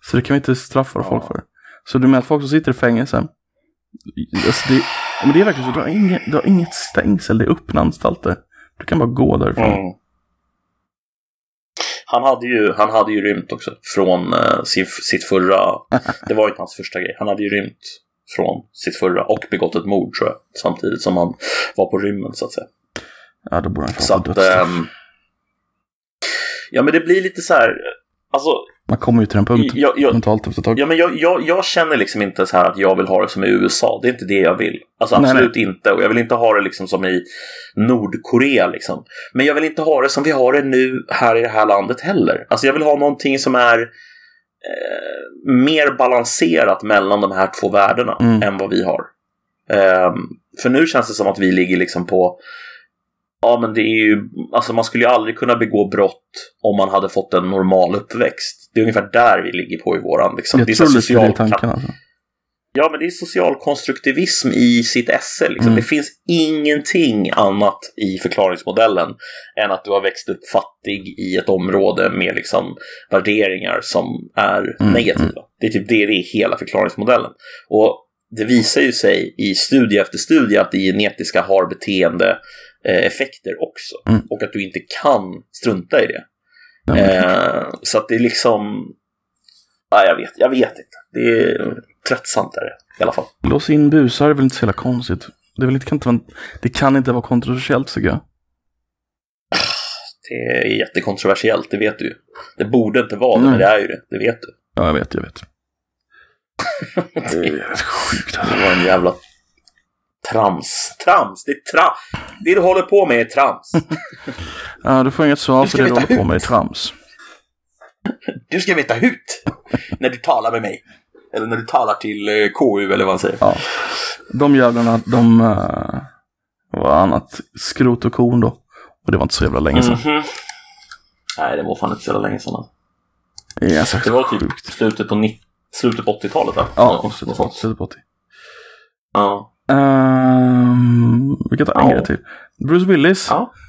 Så det kan vi inte straffa Ja. folk för. Så du menar att folk som sitter i fängelse. Alltså det, ja, men det är verkligen så. Du har, inget, du har inget stängsel. Det är öppna anstalter. Du kan bara gå därifrån. Mm. Han hade, ju, han hade ju rymt också från eh, sin, sitt förra... Det var inte hans första grej. Han hade ju rymt från sitt förra och begått ett mord tror jag. Samtidigt som han var på rymmen så att säga. Ja, då borde han få dödsstraff. ehm, ja men det blir lite så här... Alltså, Man kommer ju till den punkten. jag, jag, Mentalt efter ett tag. Ja, men jag, jag, jag känner liksom inte så här att jag vill ha det som i USA. Det är inte det jag vill. Alltså Nej, absolut inte. Och jag vill inte ha det liksom som i Nordkorea liksom. Men jag vill inte ha det som vi har det nu här i det här landet heller. Alltså jag vill ha någonting som är eh, mer balanserat mellan de här två världarna Mm. än vad vi har. Ehm, för nu känns det som att vi ligger liksom på Ja men det är ju, alltså man skulle ju aldrig kunna begå brott om man hade fått en normal uppväxt. Det är ungefär där vi ligger på i våran liksom. jag det är tror så lite social, tanken alltså. Ja men det är social konstruktivism i sitt esse. Liksom. Mm. Det finns ingenting annat i förklaringsmodellen än att du har växt upp fattig i ett område med liksom värderingar som är Mm, negativa. Det är typ det, det är hela förklaringsmodellen. Och det visar ju sig i studie efter studie att det genetiska har beteende effekter också. Mm. Och att du inte kan strunta i det. Ja, Eh, så att det är liksom... Ja, jag vet, jag vet inte. Det är tröttsamt är det i alla fall. Lås in busar är väl inte så jävla konstigt. Det, är väl inte, kan inte vara, det kan inte vara kontroversiellt tycker jag. Det är jättekontroversiellt, det vet du ju. Det borde inte vara det, Mm. men det är ju det. Det vet du. Ja, jag vet, jag vet. Det är sjukt alltså. Det var en jävla trams. Trams! Det är tra... Det du håller på med är trams. Ja, du får inget svar för det du håller på hut. med är trams. Du ska veta hut när du talar med mig. Eller när du talar till eh, KU eller vad man säger. Ja. De jävlarna, de uh, var annat skrot och korn då. Och det var inte så jävla länge sedan. Mhm. Nej, det var fan inte så jävla länge sedan. Det är ganska Det var typ sjukt. slutet på, slutet på 80-talet va? Ja, på- slutet på 80. Ja. Um, vi kan ta en Ja. grej till. Bruce Willis. ja.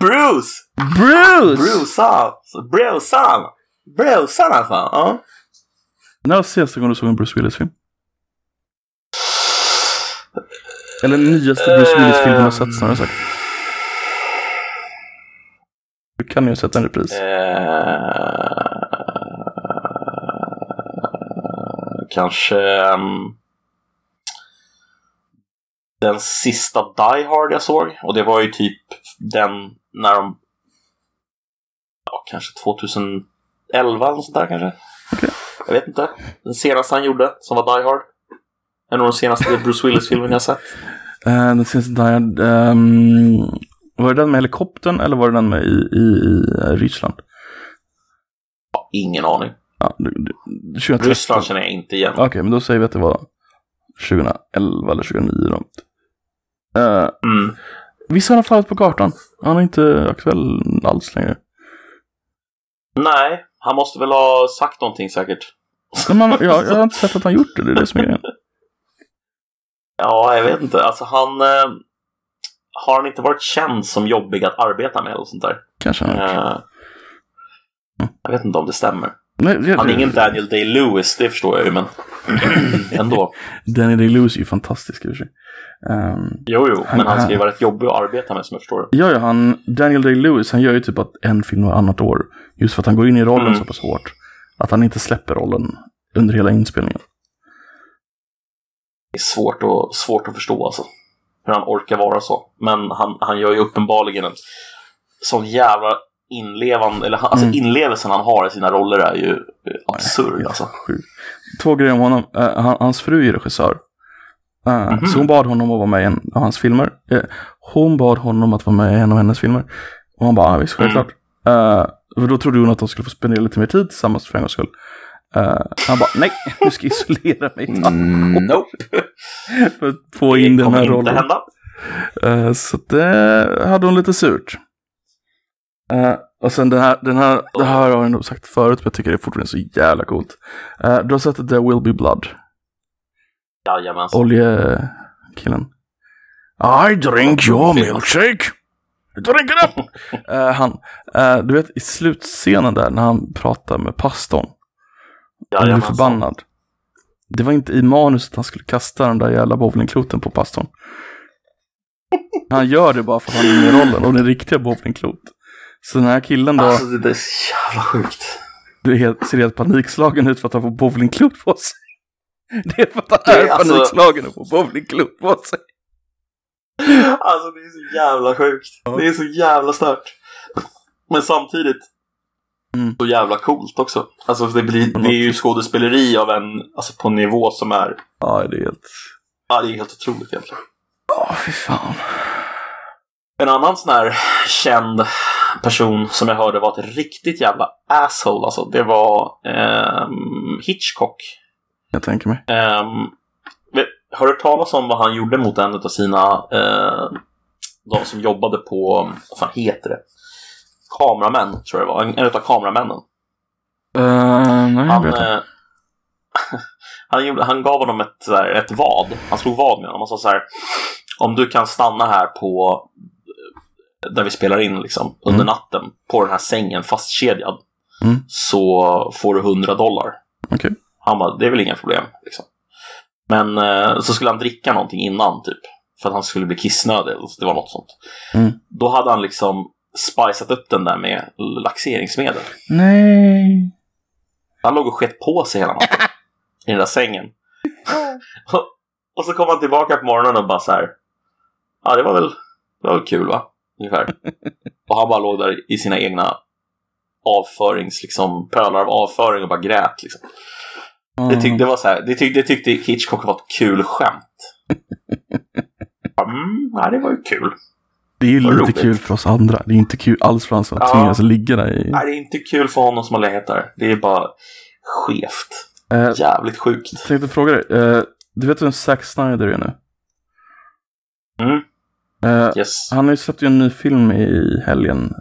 Bruce! Bruce! Brucean! Brucean! Brucean alltså! Ja. När var senaste gången du såg en Bruce Willis-film? Eller nyaste Bruce Willis-filmen du har sett snarare sagt. Du kan ju ha sett en repris. Eh, kanske um, den sista Die Hard jag såg. Och det var ju typ den när de... Ja, kanske 2011 eller sånt där kanske. Jag vet inte. Den senaste han gjorde, som var Die Hard. En av de senaste Bruce Willis-filmerna jag sett. Eh, den senaste Die Hard, ehm, Var det den med helikoptern eller var det den med i, i, i eh, Ryssland? Ja, ingen aning. Ja, du, du, 2013. Ryssland känner jag inte igen. Okej, men då säger vi att det var 2011 eller 2009 då. Uh, Mm. visst har han fallit på kartan? Han är inte aktuell alls längre. Nej, han måste väl ha sagt någonting säkert. Man, ja, jag har inte sett att han gjort det, det är det som är grejen. Ja, jag vet inte. Alltså han... Eh, har han inte varit känd som jobbig att arbeta med eller sånt där? Kanske han. Eh, jag vet inte om det stämmer. Nej, det, Han är ingen Daniel Day-Lewis, det förstår jag ju, men ändå. Danny Day-Lewis är ju fantastisk i och för sig. Ehm, Jo, jo, Han- men han ska ju vara rätt jobbig att arbeta med som jag förstår. Ja, ja, han, Daniel Day-Lewis, han gör ju typ att en film varannat år. Just för att han går in i rollen Mm. så pass hårt. Att han inte släpper rollen under hela inspelningen. Det är svårt, att svårt att förstå alltså. Hur han orkar vara så. Men han, han gör ju uppenbarligen en sån jävla inlevande, eller han- alltså Mm. inlevelsen han har i sina roller är ju eh, absurd Helt alltså. sjukt. Två grejer om honom. Han, hans fru är regissör. Eh, Mhm. Så hon bad honom att vara med i en av hans filmer. Eh, hon bad honom att vara med i en av hennes filmer. Och han bara, ja, visst, Mm. självklart. Eh, för då trodde hon att de skulle få spendera lite mer tid tillsammans för en gångs skull. Han bara, nej, nu ska isolera mig. Mm, nope, För att få det in den kommer här inte rollen. hända. Eh, så det hade hon lite surt. Och sen den här, den här, det här har jag nog sagt förut, men jag tycker det är fortfarande så jävla coolt. Eh, du har sett There Will Be Blood, Jajamensan. oljekillen. I drink your milkshake. Drink it up! Eh, han, eh, du vet i slutscenen där när han pratar med pastorn. Han blir förbannad. Det var inte i manuset att han skulle kasta den där jävla bowlingkloten på pastorn. Han gör det bara för att han är med i rollen och den riktiga bowlingklot. Så den här killen då, Alltså det där är så jävla sjukt. du ser helt panikslagen ut för att han får bowlingklot på sig. Det är för att han är är alltså- panikslagen och får bowlingklot på sig. Alltså det är så jävla sjukt. Det är så jävla stört. Men samtidigt Mm. så jävla coolt också. Alltså det, blir, det är ju skådespeleri av en, alltså på en nivå som är, Ja, det är helt... ja det är helt otroligt egentligen. Ja, fy fan. En annan sån här känd person som jag hörde var ett riktigt jävla asshole alltså. Det var ehm, Hitchcock. Jag tänker mig. Um, har du hört talas om vad han gjorde mot en av sina, eh, de som jobbade på, vad fan heter det? Kameramän, tror jag det var. En, en av kameramännen. Uh, nej, Han, eh, han, gjorde, han gav honom ett, här, ett vad. Han slog vad med honom och sa så här. Om du kan stanna här på där vi spelar in liksom, under Mm. natten på den här sängen fastkedjad Mm. så får du 100 dollar. Okej. Han bara, det är väl inga problem. Liksom. Men eh, så skulle han dricka någonting innan typ. För att han skulle bli kissnödig. eller så Det var något sånt. Mm. Då hade han liksom spicat upp den där med laxeringsmedel. Nej. Han låg och sket på sig hela natten. I den där sängen. Och- och så kom han tillbaka på morgonen och bara så här. Ja, det var väl, det var väl kul va? Ungefär. och han bara låg där i sina egna avförings, liksom pölar av avföring och bara grät liksom. Det, tyck, det, var så här, det, tyck, det tyckte Hitchcock var ett kul skämt. Mm, ja, det var ju kul. Det är ju lite roligt. kul för oss andra. Det är inte kul alls för oss som Ja. tvingas ligga där i... Nej, det är inte kul för honom som har legat där. Det är bara skevt. Eh, Jävligt sjukt. jag tänkte fråga dig. Eh, du vet vem Zack Snyder är nu? Mm, Eh, yes. han har ju ju en ny film i helgen.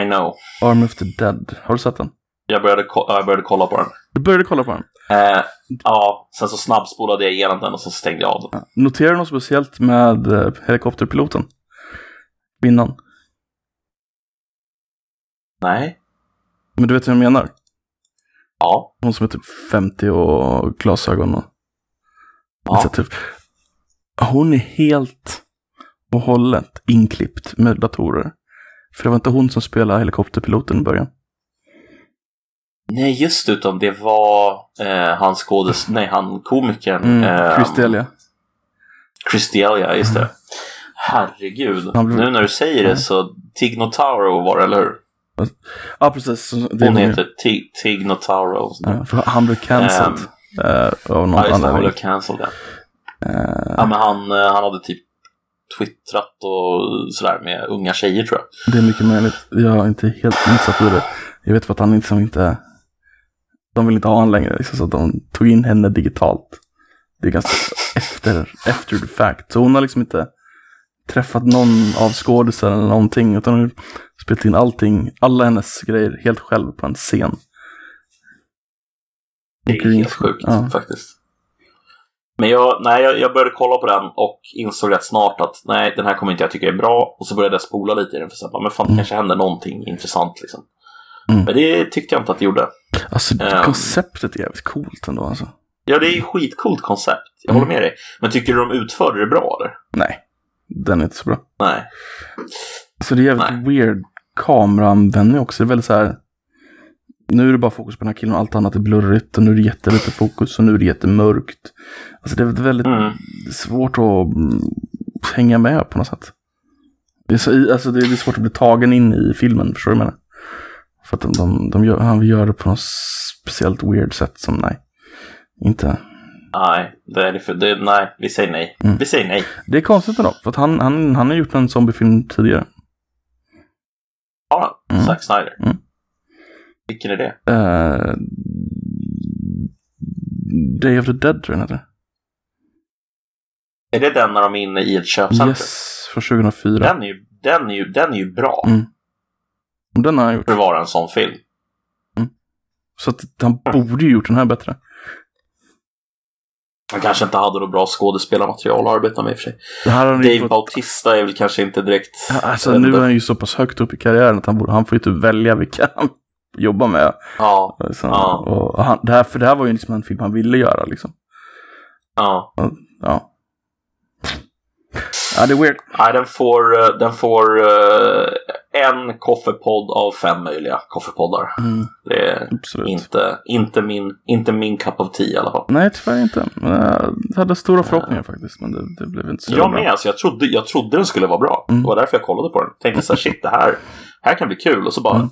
I know. Army of the Dead. Har du sett den? Jag började, jag började kolla på den. Du började kolla på den. Eh, ja, sen så snabbspolade jag igenom den och så stängde jag av den. Noterar du något speciellt med eh, helikopterpiloten? Kvinnan. Nej. Men du vet vad jag menar? Ja. Hon som är typ 50 och glasögon och... Ja. Så typ. hon är helt och hållet inklippt med datorer. För det var inte hon som spelade helikopterpiloten i början. Nej, just utan det var eh, han skådes... Nej, han komikern. Mm, eh, Chris Delia. Chris Delia, just det. Herregud. Han blev- Nu när du säger det så Tig Notaro var det, eller hur? Ja, precis. Så Det Hon heter Tig, Tig Notaro. Ja, han blev cancelled. av någon Ja, just det, han blev cancelled. Ja. Eh, ja, men han, eh, han hade typ twittrat och sådär med unga tjejer tror jag. det är mycket möjligt. Jag är inte helt insatt i det. Jag vet för att han liksom inte... De vill inte ha honom längre, liksom, så att de tog in henne digitalt. Det är ganska efter, efter the fact. Så hon har liksom inte träffat någon av skådisarna eller någonting. Utan hon har spelat in allting, alla hennes grejer helt själv på en scen. Det är helt sjukt Ja. faktiskt. Men jag, nej, jag, jag började kolla på den och insåg rätt snart att nej, den här kommer inte jag tycka är bra. Och så började jag spola lite i den för att säga, men fan, det kanske händer någonting intressant liksom. Mm. Men det tyckte jag inte att det gjorde. Alltså Ehm. konceptet är jävligt coolt ändå alltså. Ja, det är ju skitcoolt koncept. Jag Mm. håller med dig. Men tycker du de utförde det bra eller? Nej, den är inte så bra. Nej. Så det är jävligt weird kameraanvändning också. Det är väldigt så här. Nu är det bara fokus på den här killen och allt annat är blurrigt. Och nu är det jättelite fokus och nu är det jättemörkt. Alltså det är väldigt Mm. svårt att mm, hänga med på något sätt. Det är, så, alltså det är svårt att bli tagen in i filmen, förstår du vad jag menar? För att de, de, de gör, han gör det på något speciellt weird sätt som nej. Inte. Nej, det är det för, det, nej, vi säger nej. Mm. Vi säger nej. Det är konstigt ändå, för att han, han, han har gjort en zombiefilm tidigare. Ja, Mm. Zack Snyder. Mm. Vilken är det? Uh, Day of the Dead tror jag den heter. Är det den när de är inne i ett köpcenter? Yes, från 2004. Den, är ju, den, är ju, den är ju bra Mm. Den har han gjort. för att vara en sån film. Så att han borde ju gjort den här bättre. Han kanske inte hade något bra skådespelarmaterial att arbeta med i och för sig. Dave fått, Bautista är väl kanske inte direkt... alltså, nu inte. är han ju så pass högt upp i karriären att han, borde, han får ju typ välja vilka han jobbar med. Ja, Så, Ja. och han, det här, för det här var ju liksom en film han ville göra liksom. ja. Ja. Ja, det är weird. Nej, den får, eh, den får eh, en koffepodd av fem möjliga koffepoddar. Mm, Det är absolut. inte, inte, min, inte min cup of tea i alla fall. Nej, tyvärr inte. Jag hade stora förhoppningar faktiskt, men det, det blev inte så Jag bra. med, alltså, jag, trodde, jag trodde den skulle vara bra. Mm. Det var därför jag kollade på den. Tänkte så här, shit, det här, här kan bli kul. Och så bara, Mm.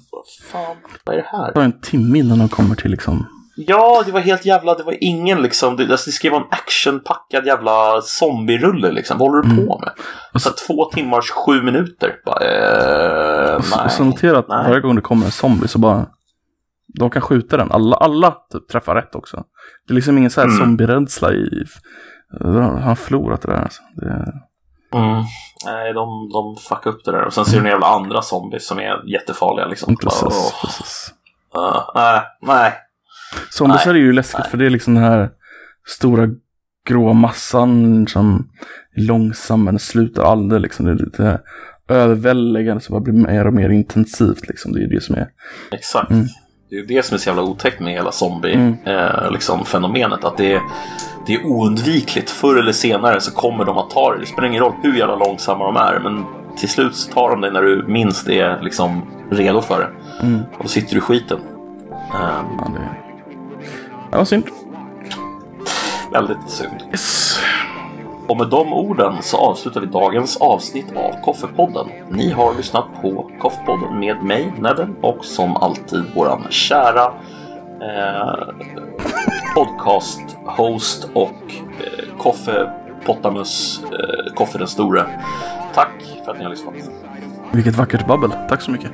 fan, vad är det här? Det tar en timme innan de kommer till liksom... Ja, det var helt jävla, det var ingen liksom, det, alltså, det vara en actionpackad jävla zombie-rulle liksom. Vad håller du Mm. på med? Och så två timmars sju minuter. Bara, eh, Och så, nej. och så notera att nej. varje gång det kommer en zombie så bara... De kan skjuta den. Alla, alla typ, träffar rätt också. Det är liksom ingen så här Mm. zombie-rädsla i... Han har förlorat det där alltså. Det, Mm. Nej, de, de fuckar upp det där. Och sen ser du jävla andra zombies som är jättefarliga liksom. precis, Bara, åh, precis. uh, nej, nej. Zombies Nej. är ju läskigt för det är liksom den här stora grå massan som är långsam men slutar aldrig liksom. Det är lite här överväldigande som bara blir mer och mer intensivt liksom. Det är ju det som är... Exakt. Mm. Det är ju det som är så jävla otäckt med hela Mm. zombie-fenomenet. liksom, att det är, det är oundvikligt. Förr eller senare så kommer de att ta det. Det spelar ingen roll hur jävla långsamma de är. Men till slut så tar de dig när du minst är liksom, redo för det. Mm. Och då sitter du i skiten. Ehm, Ja, det... Ja, vad synd. väldigt synd. Yes. Och med de orden så avslutar vi dagens avsnitt av Koffepodden. Ni har lyssnat på Koffepodden med mig, Nedden, och som alltid våran kära eh, podcast-host och eh, Koffe Pottamus, eh, Koffe den store. Tack för att ni har lyssnat. Vilket vackert babbel. Tack så mycket.